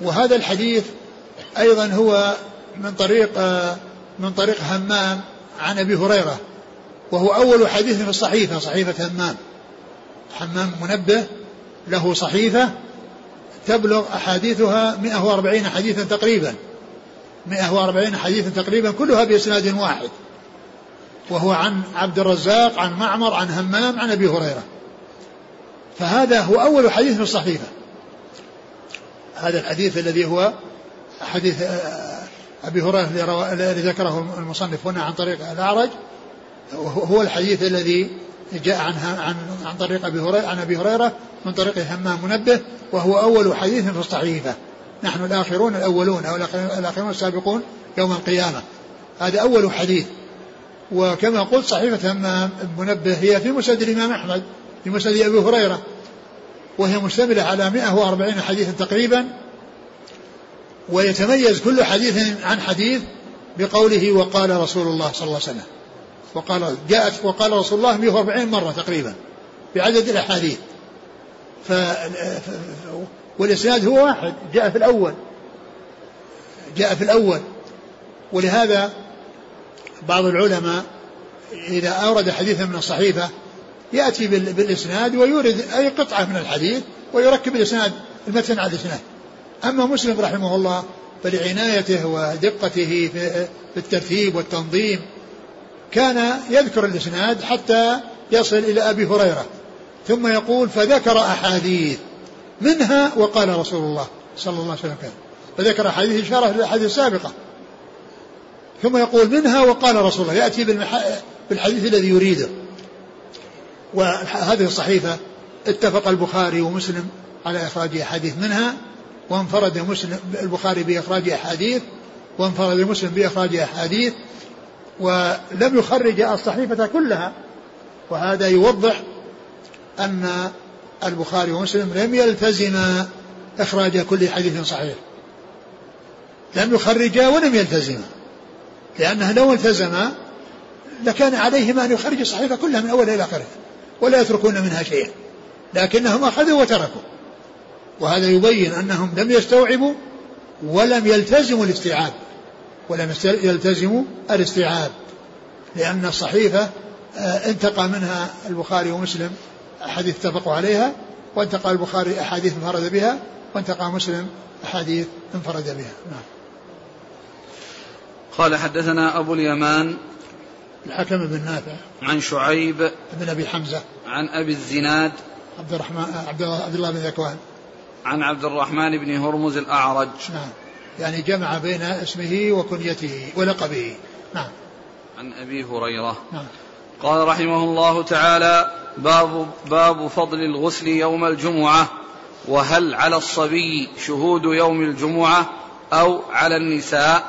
وهذا الحديث أيضا هو من طريق من طريق همام عن أبي هريرة. وهو أول حديث في الصحيفة صحيفة همام. حمام منبه له صحيفة تبلغ أحاديثها 140 حديثا تقريبا. 140 حديثا تقريبا كلها بإسناد واحد. وهو عن عبد الرزاق عن معمر عن همام عن أبي هريرة. فهذا هو أول حديث في الصحيفة. هذا الحديث الذي هو حديث آه، أبي هريرة الذي ذكره المصنف هنا عن طريق الأعرج هو الحديث الذي جاء عن عن عن طريق أبي هريره عن أبي هريرة من طريق همام منبه وهو أول حديث في الصحيفه نحن الآخرون الأولون أو الاخرون السابقون يوم القيامة. هذا أول حديث. وكما قلت صحيفة همام منبه هي في مسند الإمام أحمد في مسند أبي هريرة. وهي مشتملة على 140 حديثا تقريبا. ويتميز كل حديث عن حديث بقوله وقال رسول الله صلى الله عليه وسلم. وقال جاءت وقال رسول الله 140 مرة تقريبا بعدد الأحاديث. ف والإسناد هو واحد جاء في الأول. جاء في الأول. ولهذا بعض العلماء إذا أورد حديثا من الصحيفة يأتي بالإسناد ويورد أي قطعة من الحديث ويركب الإسناد المتن على الإسناد. أما مسلم رحمه الله فلعنايته ودقته في الترتيب والتنظيم كان يذكر الإسناد حتى يصل إلى أبي هريرة. ثم يقول فذكر أحاديث منها وقال رسول الله صلى الله عليه وسلم فذكر حديث إشارة للأحاديث السابقة ثم يقول منها وقال رسول الله يأتي بالحديث الذي يريده. وهذه الصحيفة اتفق البخاري ومسلم على إخراج أحاديث منها وانفرد مسلم البخاري بإخراج أحاديث وانفرد مسلم بإخراج أحاديث. ولم يخرج الصحيفة كلها وهذا يوضح أن البخاري ومسلم لم يلتزما إخراج كل حديث صحيح. لم يخرجا ولم يلتزما لأنه لو التزما لكان عليهما أن يخرج الصحيفة كلها من أولها إلى آخرها ولا يتركون منها شيئا. لكنهم أخذوا وتركوا. وهذا يبين أنهم لم يستوعبوا ولم يلتزموا الاستيعاب. ولم يلتزموا الاستيعاب لأن الصحيفة آه، انتقى منها البخاري ومسلم أحاديث اتفقوا عليها وانتقى البخاري أحاديث انفرد بها وانتقى مسلم أحاديث انفرد بها. نعم. قال حدثنا أبو اليمان الحكم بن نافع عن شعيب بن أبي حمزة عن أبي الزناد عبد الرحمن عبد الله بن ذكوان. عن عبد الرحمن بن هرمز الأعرج. نعم. يعني جمع بين اسمه وكنيته ولقبه. نعم. عن أبي هريرة. نعم. قال رحمه الله تعالى باب باب فضل الغسل يوم الجمعة وهل على الصبي شهود يوم الجمعة أو على النساء؟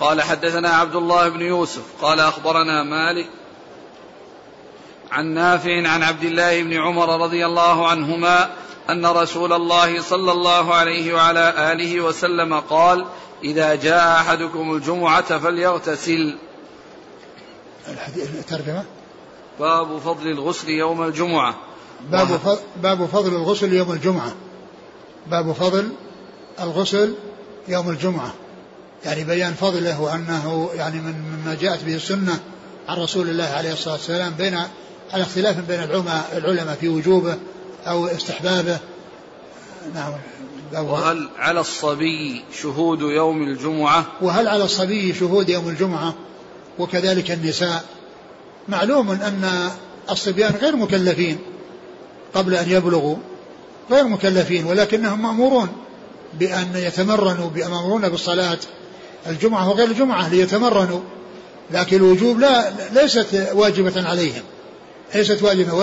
قال حدثنا عبد الله بن يوسف قال أخبرنا مالك عن نافع عن عبد الله بن عمر رضي الله عنهما أن رسول الله صلى الله عليه وعلى آله وسلم قال إذا جاء أحدكم الجمعة فليغتسل. الترجمة؟ باب فضل الغسل يوم الجمعة. باب فضل باب فضل الغسل يوم الجمعة. باب فضل الغسل يوم الجمعة. يعني بيان فضله وأنه يعني من مما جاءت به السنة عن رسول الله عليه الصلاة والسلام بين على اختلاف بين العلماء في وجوبه أو استحبابه. نعم. وهل على الصبي شهود يوم الجمعة؟ وهل على الصبي شهود يوم الجمعة؟ وكذلك النساء. معلوم أن الصبيان غير مكلفين قبل أن يبلغوا غير مكلفين ولكنهم مأمورون بأن يتمرنوا بأمرون بالصلاة. الجمعة وغير الجمعة ليتمرنوا. لكن الوجوب لا ليست واجبة عليهم. ليست واجبة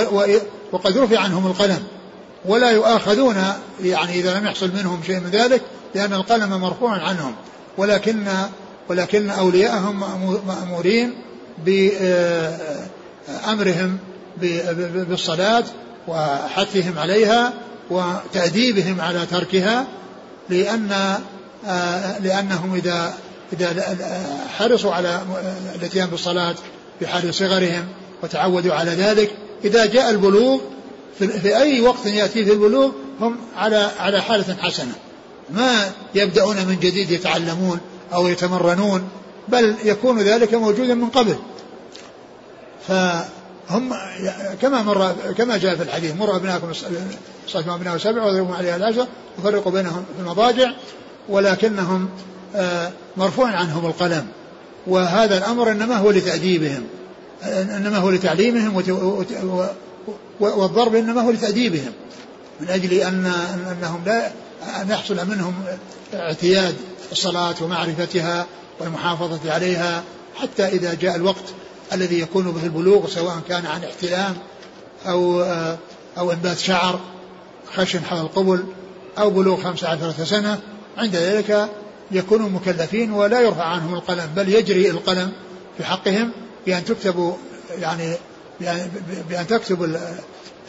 وقد رفع عنهم القلم. ولا يؤاخذون يعني إذا لم يحصل منهم شيء من ذلك لأن القلم مرفوع عنهم. ولكن ولكن أولياءهم مأمورين بأمرهم بالصلاة وحثهم عليها وتأديبهم على تركها لأن لأنهم إذا إذا حرصوا على الاتيان بالصلاة في حال صغرهم وتعودوا على ذلك إذا جاء البلوغ في أي وقت يأتي في البلوغ هم على على حالة حسنة. ما يبدأون من جديد يتعلمون أو يتمرنون بل يكون ذلك موجودا من قبل. فهم كما مر كما جاء في الحديث مر ابنائكم صلاه أبناء سبع واضربهم عليها العشر وفرقوا بينهم في المضاجع ولكنهم آه، مرفوع عنهم القلم. وهذا الأمر إنما هو لتأديبهم إنما هو لتعليمهم والضرب إنما هو لتأديبهم من أجل ان أنهم لا أن يحصل منهم اعتياد الصلاة ومعرفتها والمحافظة عليها حتى إذا جاء الوقت الذي يكون به البلوغ سواء كان عن احتلام أو أو إنبات شعر خشن حول القبل أو بلوغ خمس عشرة سنة. عند ذلك يكونوا مكلفين ولا يرفع عنهم القلم بل يجري القلم في حقهم بأن تكتب يعني بأن تكتب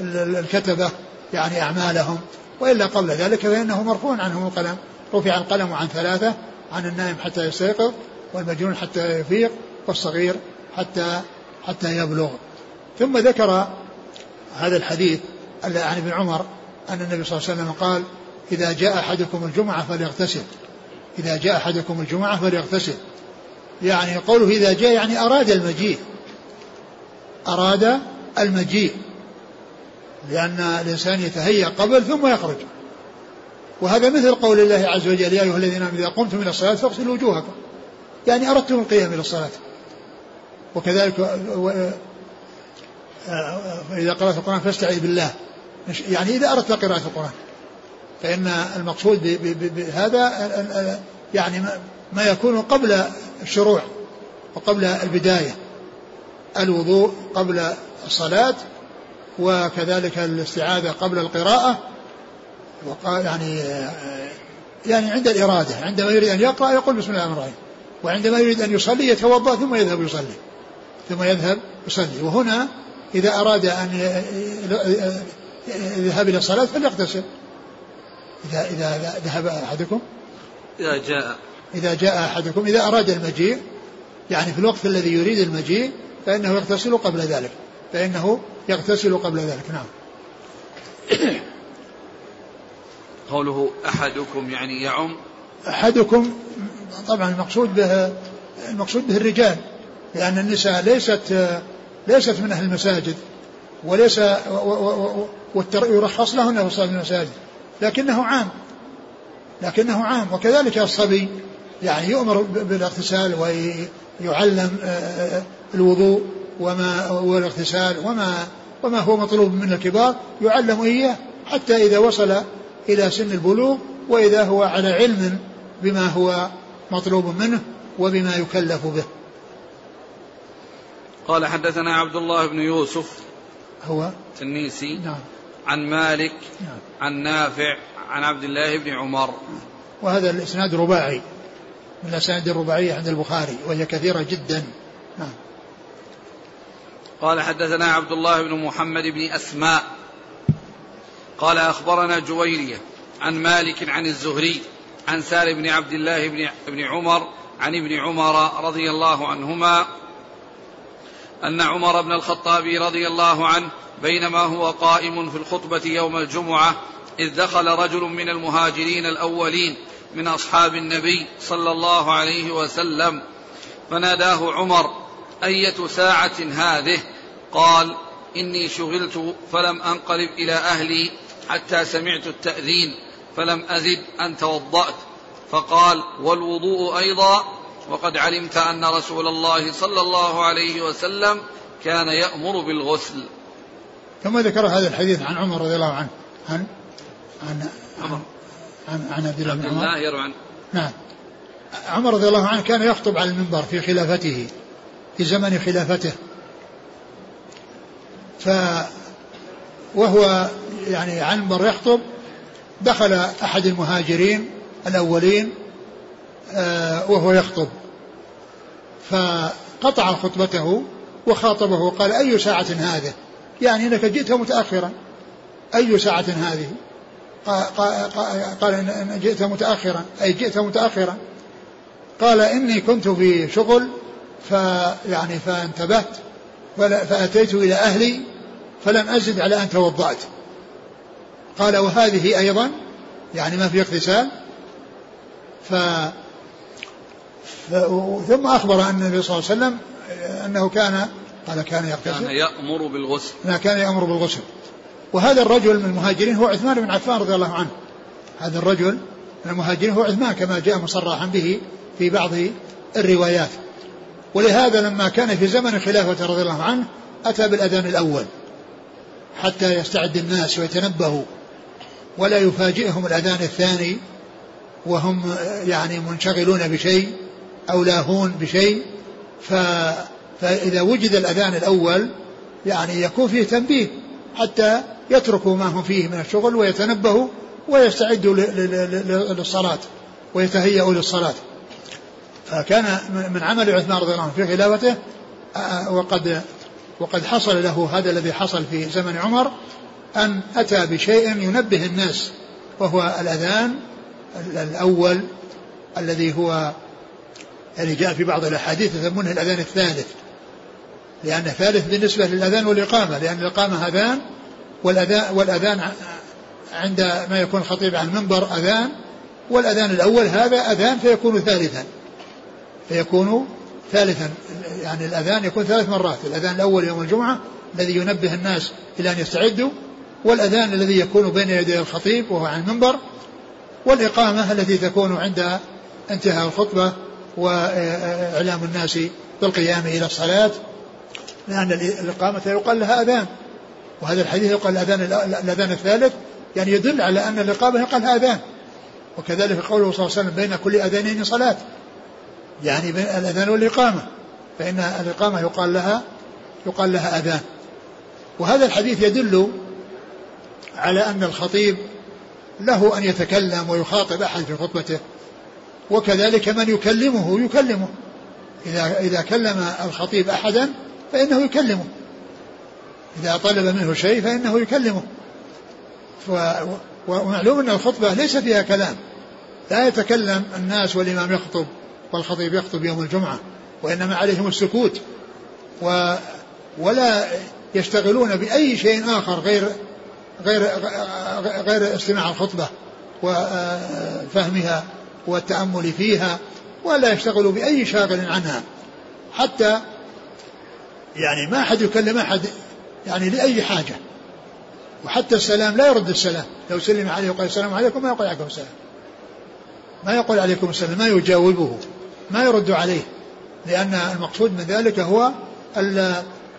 الكتبة يعني أعمالهم وإلا قبل ذلك فإنه مرفوع عنهم القلم. رفع القلم عن ثلاثة عن النائم حتى يستيقظ والمجنون حتى يفيق والصغير حتى حتى يبلغ. ثم ذكر هذا الحديث عن ابن عمر أن النبي صلى الله عليه وسلم قال إذا جاء أحدكم الجمعة فليغتسل. إذا جاء أحدكم الجمعة فليغتسل. يعني قوله إذا جاء يعني أراد المجيء. أراد المجيء لأن الإنسان يتهيأ قبل ثم يخرج. وهذا مثل قول الله عز وجل يا أيها الذين آمنوا إذا قمتم إلى الصلاة فاغسلوا وجوهكم. يعني أردتم القيام إلى الصلاة. وكذلك إذا قرأت القرآن فاستعذ بالله. يعني إذا أردت قراءة القرآن فإن المقصود بهذا يعني ما يكون قبل الشروع وقبل البداية. الوضوء قبل الصلاة وكذلك الاستعاذة قبل القراءة يعني يعني عند الإرادة عندما يريد أن يقرأ يقول بسم الله الرحمن الرحيم وعندما يريد أن يصلي يتوضأ ثم يذهب يصلي ثم يذهب يصلي. وهنا إذا أراد أن يذهب إلى الصلاة فليغتسل إذا إذا ذهب أحدكم؟ إذا جاء. إذا جاء أحدكم إذا أراد المجيء يعني في الوقت الذي يريد المجيء فإنه يغتسل قبل ذلك. فإنه يغتسل قبل ذلك. نعم. قوله أحدكم يعني يعم. أحدكم طبعا المقصود به المقصود به الرجال لأن النساء ليست ليست من أهل المساجد وليس يرخص لهن في المساجد لكنه عام. لكنه عام. وكذلك الصبي يعني يؤمر بالإغتسال ويعلم آه، آه، الوضوء وما والاغتسال وما وما هو مطلوب من الكبار يعلم إياه حتى إذا وصل إلى سن البلوغ وإذا هو على علم بما هو مطلوب منه وبما يكلف به. قال حدثنا عبد الله بن يوسف هو التنيسي نعم. عن مالك نعم. عن نافع عن عبد الله بن عمر. وهذا الإسناد رباعي من الأسانيد الرباعية عند البخاري وهي كثيرة جدا. نعم. قال حدثنا عبد الله بن محمد بن أسماء قال أخبرنا جويرية عن مالك عن الزهري عن سالم بن عبد الله بن, عمر عن ابن عمر رضي الله عنهما أن عمر بن الخطاب رضي الله عنه بينما هو قائم في الخطبة يوم الجمعة إذ دخل رجل من المهاجرين الأولين من أصحاب النبي صلى الله عليه وسلم فناداه عمر أية ساعة هذه؟ قال إني شغلت فلم أنقلب إلى أهلي حتى سمعت التأذين فلم أزد أن توضأت. فقال والوضوء أيضا؟ وقد علمت أن رسول الله صلى الله عليه وسلم كان يأمر بالغسل. ثم ذكر هذا الحديث عن عمر رضي الله عنه. عن عن عن عن, عن عبد الله بن عمر. نعم. عمر رضي الله عنه كان يخطب على المنبر في خلافته. في زمن خلافته. ف وهو يعني المنبر يخطب دخل أحد المهاجرين الأولين آه، وهو يخطب. فقطع خطبته وخاطبه وقال أي ساعة هذه؟ يعني إنك جئت متأخرا. أي ساعة هذه؟ قال إن جئت متأخرا. أي جئت متأخرا. قال إني كنت في شغل فيعني فانتبهت فأتيت إلى أهلي فلم أزد على أن توضأت. قال وهذه أيضا يعني ما في اغتسال ف ثم أخبر أن النبي صلى الله عليه وسلم أنه كان قال كان يغتسل كان يأمر بالغسل. لا كان يأمر بالغسل. وهذا الرجل من المهاجرين هو عثمان بن عفان رضي الله عنه. هذا الرجل من المهاجرين هو عثمان كما جاء مصرحا به في بعض الروايات. ولهذا لما كان في زمن الخلافة رضي الله عنه أتى بالأذان الأول حتى يستعد الناس ويتنبهوا ولا يفاجئهم الأذان الثاني وهم يعني منشغلون بشيء أو لاهون بشيء. ف فإذا وجد الأذان الأول يعني يكون فيه تنبيه حتى يتركوا ما هم فيه من الشغل ويتنبهوا ويستعدوا للصلاة ويتهيأوا للصلاة. فكان من عمل عثمان رضي الله عنه في خلافته وقد وقد حصل له هذا الذي حصل في زمن عمر أن أتى بشيء ينبه الناس وهو الأذان الأول الذي هو يعني جاء في بعض الأحاديث يسمونه الأذان الثالث. لأنه ثالث بالنسبة للأذان والإقامة لأن الإقامة أذان والأذان, والأذان عند ما يكون خطيب على المنبر أذان والأذان الأول هذا أذان فيكون ثالثا. فيكون ثالثا يعني الأذان يكون ثلاث مرات الأذان الأول يوم الجمعة الذي ينبه الناس إلى أن يستعدوا والأذان الذي يكون بين يدي الخطيب وهو على المنبر والإقامة التي تكون عند انتهاء الخطبة وإعلام الناس بالقيام إلى الصلاة لأن الإقامة يقال لها أذان وهذا الحديث يقال الأذان الأذان الثالث يعني يدل على أن الإقامة يقال أذان وكذلك قوله صلى الله عليه وسلم بين كل أذانين صلاة يعني بين الأذان والإقامة. فإن الإقامة يقال لها يقال لها أذان. وهذا الحديث يدل على أن الخطيب له أن يتكلم ويخاطب أحد في خطبته وكذلك من يكلمه يكلمه. إذا إذا كلم الخطيب أحدا فإنه يكلمه. إذا طلب منه شيء فإنه يكلمه. ومعلوم أن الخطبة ليس فيها كلام. لا يتكلم الناس والإمام يخطب. والخطيب يخطب يوم الجمعة وإنما عليهم السكوت و ولا يشتغلون بأي شيء آخر غير غير غير استماع الخطبة وفهمها والتأمل فيها ولا يشتغلوا بأي شاغل عنها. حتى يعني ما أحد يكلم أحد يعني لأي حاجة. وحتى السلام لا يرد السلام. لو سلم عليه وقال السلام عليكم ما يقول عليكم السلام. ما يقول عليكم السلام ما يجاوبه. ما يرد عليه لأن المقصود من ذلك هو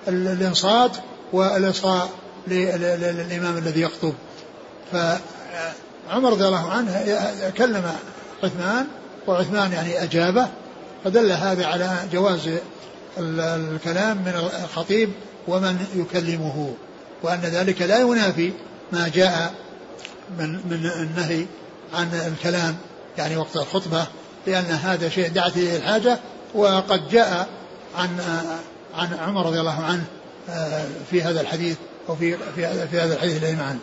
الإنصات والإصغاء للإمام الذي يخطب. فعمر رضي الله عنه كلم عثمان وعثمان يعني أجابه فدل هذا على جواز الكلام من الخطيب ومن يكلمه وأن ذلك لا ينافي ما جاء من من النهي عن الكلام يعني وقت الخطبة لأن هذا شيء دعت إليه الحاجة وقد جاء عن عن عمر رضي الله عنه في هذا الحديث وفي في في هذا الحديث الذي معنا.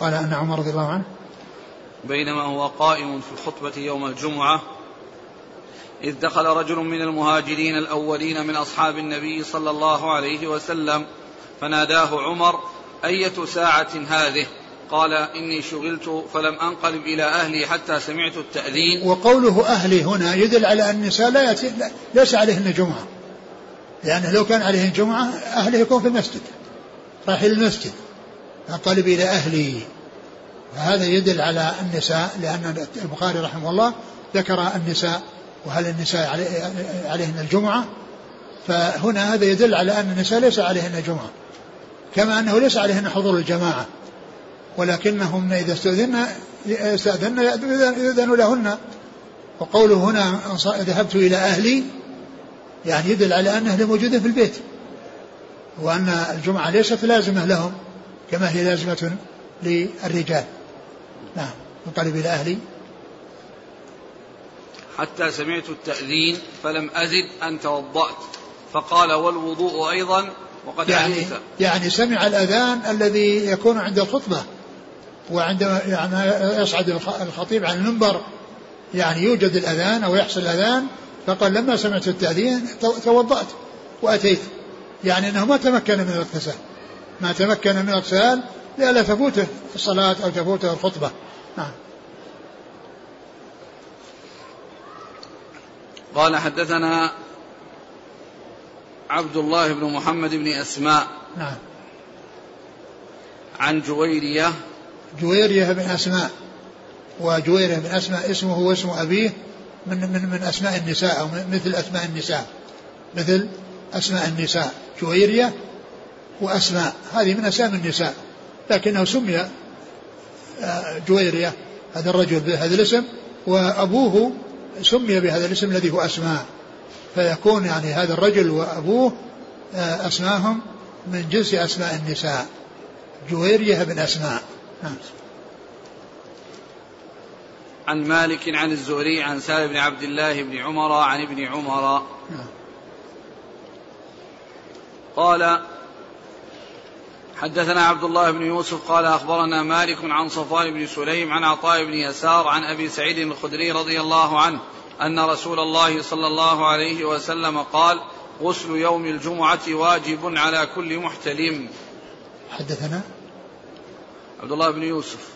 قال أن عمر رضي الله عنه بينما هو قائم في الخطبة يوم الجمعة إذ دخل رجل من المهاجرين الأولين من أصحاب النبي صلى الله عليه وسلم فناداه عمر أية ساعة هذه؟ قال إني شغلت فلم أنقلب إلى أهلي حتى سمعت التأذين. وقوله أهلي هنا يدل على أن النساء لا يأتي ليس عليهن جمعة. لأنه لو كان عليهن جمعة أهله يكون في المسجد راح إلى المسجد. أنقلب إلى أهلي. فهذا يدل على النساء لأن البخاري رحمه الله ذكر النساء وهل النساء عليهن الجمعة. فهنا هذا يدل على أن النساء ليس عليهن جمعة. كما أنه ليس عليهن حضور الجماعة. ولكنهم إذا استأذن استأذن يأذن لهن. وقوله هنا ذهبت إلى أهلي يعني يدل على أن أهل موجودين في البيت. وأن الجمعة ليست لازمة لهم كما هي لازمة للرجال. نعم أنقلب إلى أهلي. حتى سمعت التأذين فلم أزد أن توضأت. فقال والوضوء أيضا وقد يعني يعني سمع الأذان الذي يكون عند الخطبة. وعندما يعني يصعد الخطيب عن المنبر يعني يوجد الأذان أو يحصل الأذان فقال لما سمعت التأذين توضأت وأتيت. يعني أنه ما تمكن من الاغتسال. ما تمكن من الاغتسال لئلا تفوته الصلاة أو تفوته الخطبة. نعم. قال حدثنا عبد الله بن محمد بن أسماء نعم. عن جويرية جويرية بن أسماء. وجويرية بن أسماء اسمه واسم أبيه من من من أسماء النساء أو مثل أسماء النساء. مثل أسماء النساء. جويرية وأسماء. هذه من أسماء النساء. لكنه سمي آه، جويرية هذا الرجل بهذا الاسم وأبوه سمي بهذا الاسم الذي هو أسماء. فيكون يعني هذا الرجل وأبوه آه، أسماهم من جنس أسماء النساء. جويرية بن أسماء. نعم عن مالك عن الزهري عن سالم بن عبد الله بن عمر عن ابن عمر. نعم. قال حدثنا عبد الله بن يوسف قال أخبرنا مالك عن صفوان بن سليم عن عطاء بن يسار عن أبي سعيد الخدري رضي الله عنه أن رسول الله صلى الله عليه وسلم قال غسل يوم الجمعة واجب على كل محتلم. حدثنا؟ عبد الله بن يوسف.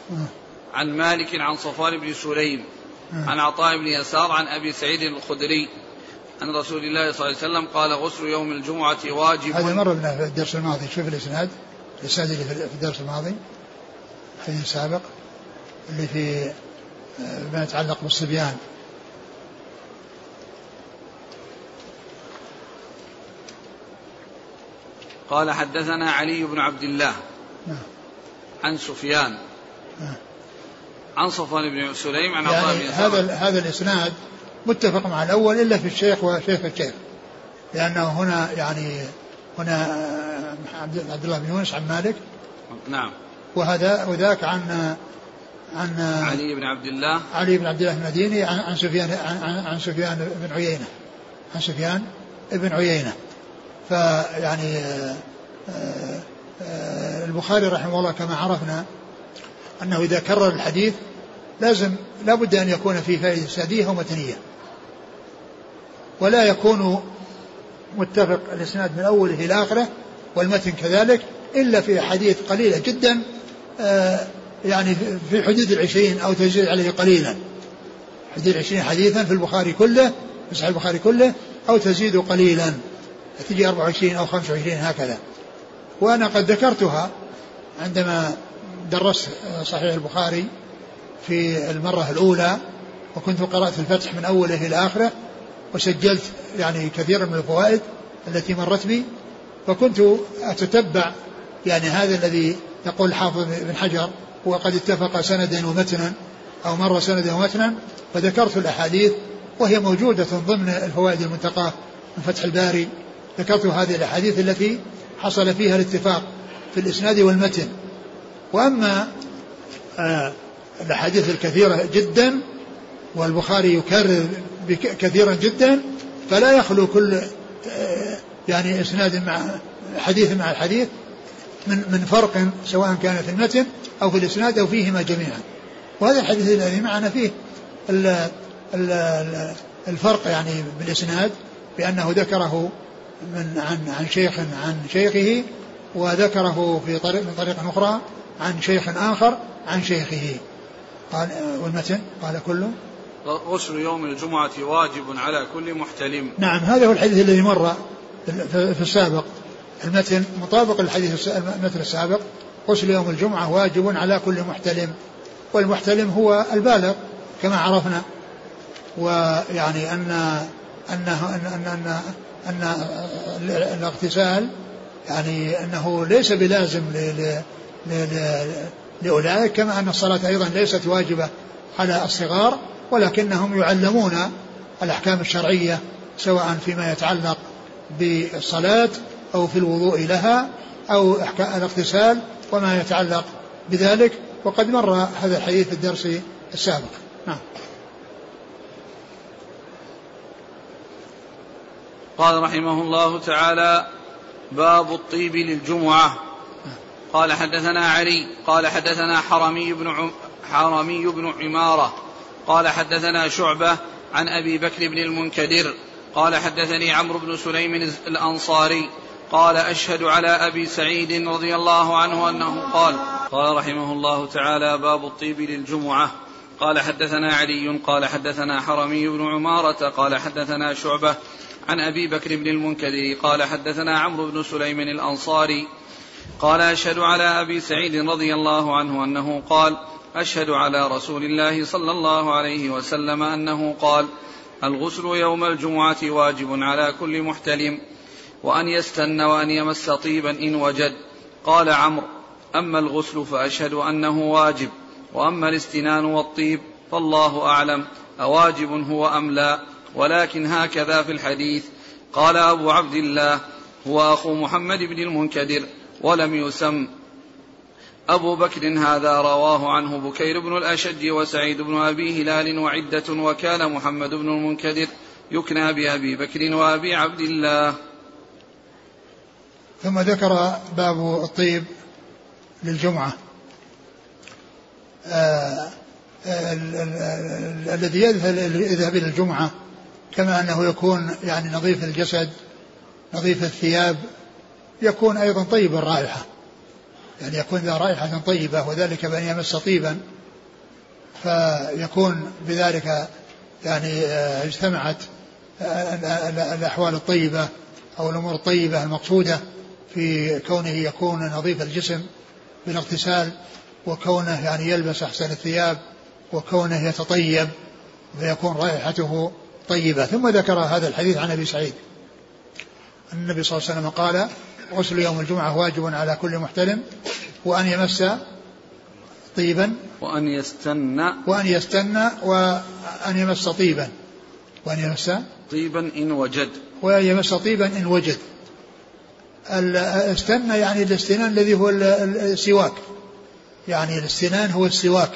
عن مالك عن صفوان بن سليم. عن عطاء بن يسار عن أبي سعيد الخدري. عن رسول الله صلى الله عليه وسلم قال غسل يوم الجمعة واجب. هذا مر بنا في الدرس الماضي. شوف الإسناد الإسناد اللي في الدرس الماضي حديث سابق اللي في ما يتعلق بالصبيان. قال حدثنا علي بن عبد الله. نعم. عن سفيان. عن صفوان بن سليم عن يعني بن هذا هذا الإسناد متفق مع الأول إلا في الشيخ وشيخ الشيخ لأنه هنا يعني هنا عبد الله بن يونس عن مالك. نعم. وهذا وذاك عن عن علي بن عبد الله. علي بن عبد الله المديني عن, عن سفيان عن, عن سفيان بن عيينة. عن سفيان بن عيينة. فيعني آه، آه، البخاري رحمه الله كما عرفنا أنه إذا كرر الحديث لازم لا بد أن يكون في فائده ساديه ومتنيه ولا يكون متفق الإسناد من أوله إلى آخره والمتن كذلك إلا في احاديث قليلة جدا آه، يعني في حدود العشرين أو تزيد عليه قليلا. حدود العشرين حديثا في البخاري كله في صحيح البخاري كله أو تزيد قليلا. تجي 24 أو 25 هكذا. وأنا قد ذكرتها عندما درست صحيح البخاري في المرة الأولى وكنت قرأت الفتح من أوله إلى آخره وسجلت يعني كثيرا من الفوائد التي مرت بي فكنت أتتبع يعني هذا الذي يقول الحافظ بن حجر وقد اتفق سندا ومتنا أو مر سندا ومتنا فذكرت الأحاديث وهي موجودة ضمن الفوائد المنتقاة من فتح الباري ذكرت هذه الأحاديث التي حصل فيها الاتفاق في الإسناد والمتن. وأما آه الأحاديث الكثيرة جدا والبخاري يكرر كثيرا جدا فلا يخلو كل آه، يعني إسناد مع حديث مع الحديث من من فرق سواء كان في المتن أو في الإسناد أو فيهما جميعا. وهذا الحديث الذي معنا فيه الفرق يعني بالإسناد بأنه ذكره من عن عن شيخ عن شيخه وذكره في طريق من طريق أخرى عن شيخ آخر عن شيخه. قال والمتن قال كله غسل يوم الجمعة واجب على كل محتلم. نعم هذا هو الحديث الذي مر في السابق. المتن مطابق للحديث المتن السابق. غسل يوم الجمعة واجب على كل محتلم. والمحتلم هو البالغ كما عرفنا. ويعني أن أنه أن أن أن, أن الاغتسال يعني أنه ليس بلازم لأولئك كما أن الصلاة أيضا ليست واجبة على الصغار ولكنهم يعلمون الأحكام الشرعية سواء فيما يتعلق بالصلاة أو في الوضوء لها أو الاغتسال وما يتعلق بذلك وقد مر هذا الحديث في الدرس السابق. نعم. قال رحمه الله تعالى باب الطيب للجمعة. قال حدثنا علي قال حدثنا حرمي بن حرمي بن عمارة. قال حدثنا شعبة عن أبي بكر بن المنكدر. قال حدثني عمرو بن سليم الأنصاري. قال أشهد على أبي سعيد رضي الله عنه أنه قال قال رحمه الله تعالى باب الطيب للجمعة. قال حدثنا علي قال حدثنا حرمي بن عمارة. قال حدثنا شعبة عن أبي بكر بن المنكدر قال حدثنا عمرو بن سليم الأنصاري قال أشهد على أبي سعيد رضي الله عنه أنه قال أشهد على رسول الله صلى الله عليه وسلم أنه قال الغسل يوم الجمعة واجب على كل محتلم وأن يستن وأن يمس طيبا إن وجد. قال عمرو أما الغسل فأشهد أنه واجب وأما الاستنان والطيب فالله أعلم أواجب هو أم لا. ولكن هكذا في الحديث. قال أبو عبد الله هو أخو محمد بن المنكدر ولم يسم. أبو بكر هذا رواه عنه بكير بن الأشج وسعيد بن أبي هلال وعدة وكان محمد بن المنكدر يكنى بأبي بكر وأبي عبد الله. ثم ذكر باب الطيب للجمعة. آه، آه، الذي يذهب إلى الجمعة. كما أنه يكون يعني نظيف الجسد نظيف الثياب يكون أيضا طيب الرائحة يعني يكون ذا رائحة طيبة وذلك بأن يمس طيبا. فيكون بذلك يعني آه، اجتمعت آه، الأحوال الطيبة أو الأمور الطيبة المقصودة في كونه يكون نظيف الجسم بالاغتسال وكونه يعني يلبس أحسن الثياب وكونه يتطيب فيكون رائحته طيبة ثم ذكر هذا الحديث عن أبي سعيد. النبي صلى الله عليه وسلم قال غسل يوم الجمعة واجب على كل محتلم وأن يمس طيبا وأن يستنى وأن يستنى وأن يمس طيبا وأن يمس طيبا إن وجد. وأن يمس طيبا إن وجد. استنى يعني الاستنان الذي هو السواك. يعني الاستنان هو السواك.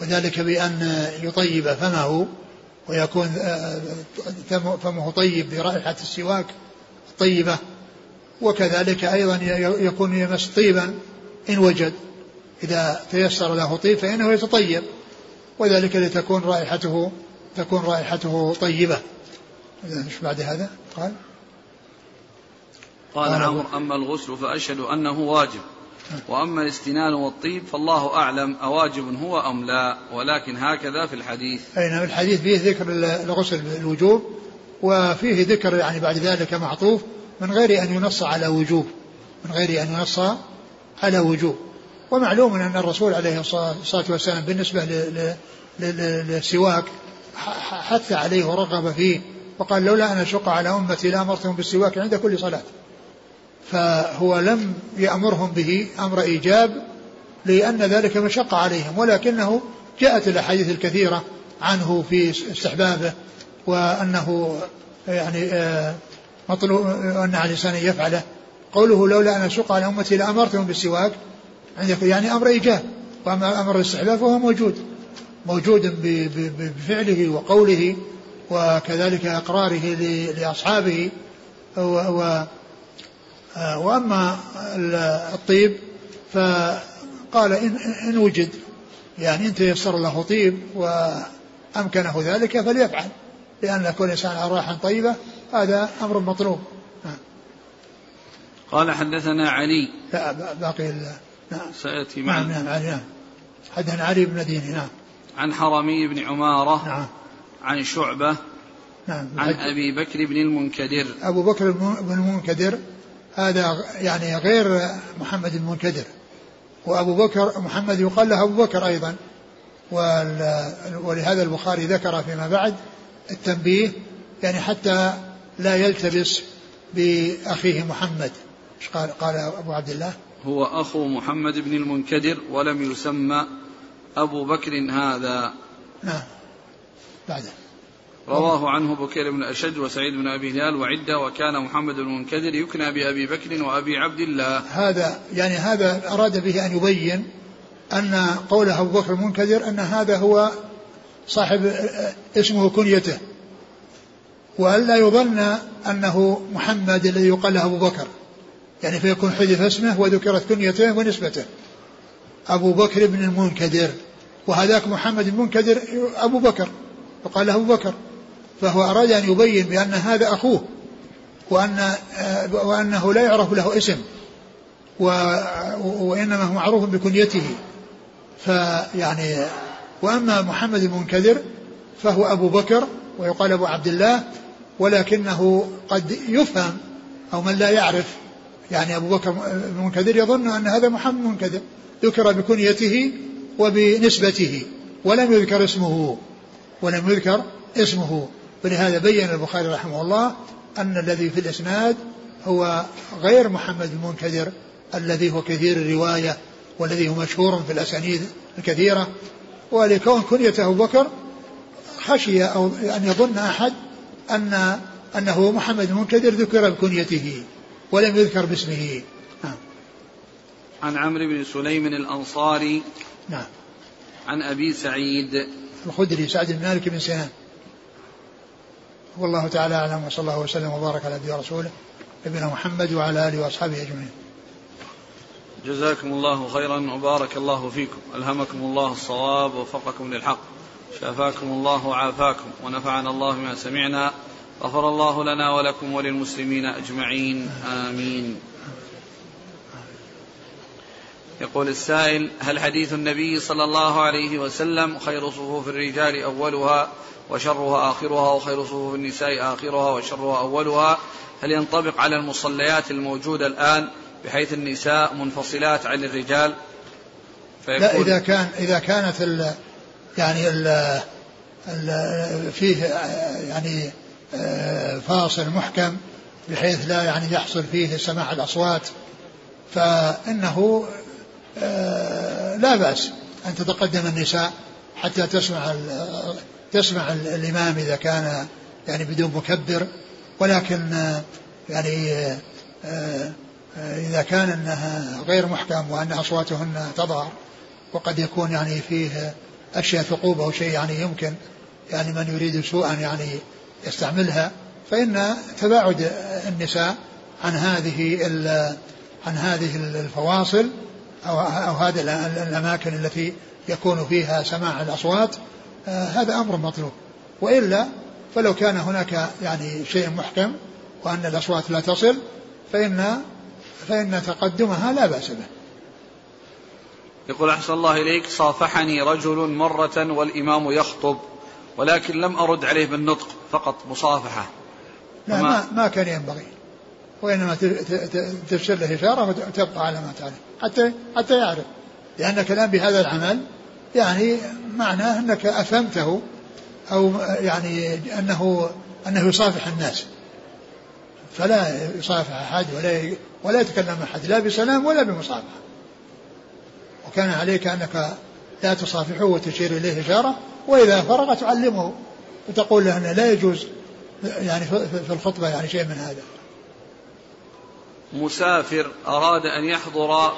وذلك بأن يطيب فمه. ويكون آه، فمه طيب برائحة السواك الطيبة وكذلك أيضا يكون يمس طيبا إن وجد. إذا تيسر له طيب فإنه يتطيب وذلك لتكون رائحته تكون رائحته طيبة. إيش بعد هذا؟ قال. قال عمرو أما الغسل فأشهد أنه واجب. وأما الاستنان والطيب فالله أعلم أواجب هو أم لا ولكن هكذا في الحديث. أي نعم الحديث فيه ذكر الغسل بالوجوب وفيه ذكر يعني بعد ذلك معطوف من غير أن ينص على وجوب من غير أن ينص على وجوب. ومعلوم أن الرسول عليه الصلاة والسلام بالنسبة للسواك حث عليه ورغب فيه وقال لولا أن أشق على أمتي لأمرتهم بالسواك عند كل صلاة. فهو لم يأمرهم به أمر إيجاب لأن ذلك مشقة عليهم ولكنه جاءت الأحاديث الكثيرة عنه في استحبابه وأنه يعني آه، مطلوب أن على الإنسان يفعله. قوله لولا أن أشق على أمتي لأمرتهم بالسواك يعني أمر إيجاب وأما أمر الاستحباب فهو موجود موجود بفعله وقوله وكذلك إقراره لأصحابه و آه، وأما الطيب فقال إن, إن وجد. يعني إن تيسر له طيب وأمكنه ذلك فليفعل لأن كل إنسان على راحة طيبة هذا أمر مطلوب. نعم. قال حدثنا علي. لا باقي نعم. سيأتي معنا. نعم نعم علي نعم. حدثنا علي بن ديني نعم. عن حرمي بن عمارة. نعم. عن شعبة. نعم عن أبي بكر بن المنكدر. أبو بكر بن المنكدر. هذا يعني غير محمد المنكدر. وأبو بكر محمد يقال له أبو بكر أيضا. ولهذا البخاري ذكر فيما بعد التنبيه يعني حتى لا يلتبس بأخيه محمد. قال قال أبو عبد الله؟ هو أخو محمد بن المنكدر ولم يسمى أبو بكر هذا. نعم. بعده. رواه عنه بكير بن أشج وسعيد بن أبي هلال وعدة وكان محمد المنكدر يكنى بأبي بكر وأبي عبد الله. هذا يعني هذا أراد به أن يبين أن قوله أبو بكر المنكدر أن هذا هو صاحب اسمه كنيته وألا يظن أنه محمد الذي يقال له أبو بكر يعني فيكون حذف اسمه وذكرت كنيته ونسبته. أبو بكر بن المنكدر وهذاك محمد المنكدر أبو بكر وقال له أبو بكر. فهو أراد أن يبين بأن هذا أخوه وأن وأنه لا يعرف له اسم وإنما هو معروف بكنيته. فيعني وأما محمد المنكدر فهو أبو بكر ويقال أبو عبد الله ولكنه قد يفهم أو من لا يعرف. يعني أبو بكر المنكدر يظن أن هذا محمد المنكدر ذكر بكنيته وبنسبته ولم يذكر اسمه ولم يذكر اسمه. ولهذا بين البخاري رحمه الله أن الذي في الإسناد هو غير محمد المنكدر الذي هو كثير الرواية والذي هو مشهور في الأسانيد الكثيرة ولكون كنيته أبو بكر خشي أو أن يظن أحد أن أنه محمد المنكدر ذكر بكنيته ولم يذكر باسمه. نعم. عن عمرو بن سليم الأنصاري نعم. عن أبي سعيد. الخدري سعد بن مالك بن سنان والله تعالى أعلم وصلى الله وسلم وبارك على نبينا ورسوله نبينا محمد وعلى آله وأصحابه أجمعين. جزاكم الله خيرا وبارك الله فيكم، ألهمكم الله الصواب ووفقكم للحق. شافاكم الله وعافاكم ونفعنا الله بما سمعنا غفر الله لنا ولكم وللمسلمين أجمعين آمين. يقول السائل هل حديث النبي صلى الله عليه وسلم خير صفوف الرجال أولها وشرها آخرها وخير صفوف النساء آخرها وشرها أولها؟ هل ينطبق على المصليات الموجودة الآن بحيث النساء منفصلات عن الرجال؟ لا إذا كان إذا كانت ال يعني ال ال فيه يعني فاصل محكم بحيث لا يعني يحصل فيه سماع الأصوات فإنه آه، لا بأس أن تتقدم النساء حتى تسمع تسمع الإمام إذا كان يعني بدون مكبر. ولكن آه، يعني آه، إذا كان أنها غير محكم وأن أصواتهن تظهر وقد يكون يعني فيه أشياء ثقوب أو شيء يعني يمكن يعني من يريد سوءا يعني يستعملها فإن تباعد النساء عن هذه عن هذه الفواصل أو أو هذه الأماكن التي يكون فيها سماع الأصوات آه، هذا أمر مطلوب. وإلا فلو كان هناك يعني شيء محكم وأن الأصوات لا تصل فإن فإن تقدمها لا بأس به. يقول أحسن الله إليك صافحني رجل مرة والإمام يخطب ولكن لم أرد عليه بالنطق فقط مصافحة. لا ما, ما كان ينبغي. وإنما ترسل له إشارة وتبقى على ما تعرف. حتى حتى يعرف. لأنك الآن بهذا العمل يعني معناه أنك أفهمته أو يعني أنه أنه يصافح الناس. فلا يصافح أحد ولا ولا يتكلم أحد لا بسلام ولا بمصافحة. وكان عليك أنك لا تصافحه وتشير إليه إشارة وإذا فرغ تعلمه. وتقول له أنه لا يجوز يعني في الخطبة يعني شيء من هذا. مسافر أراد أن يحضر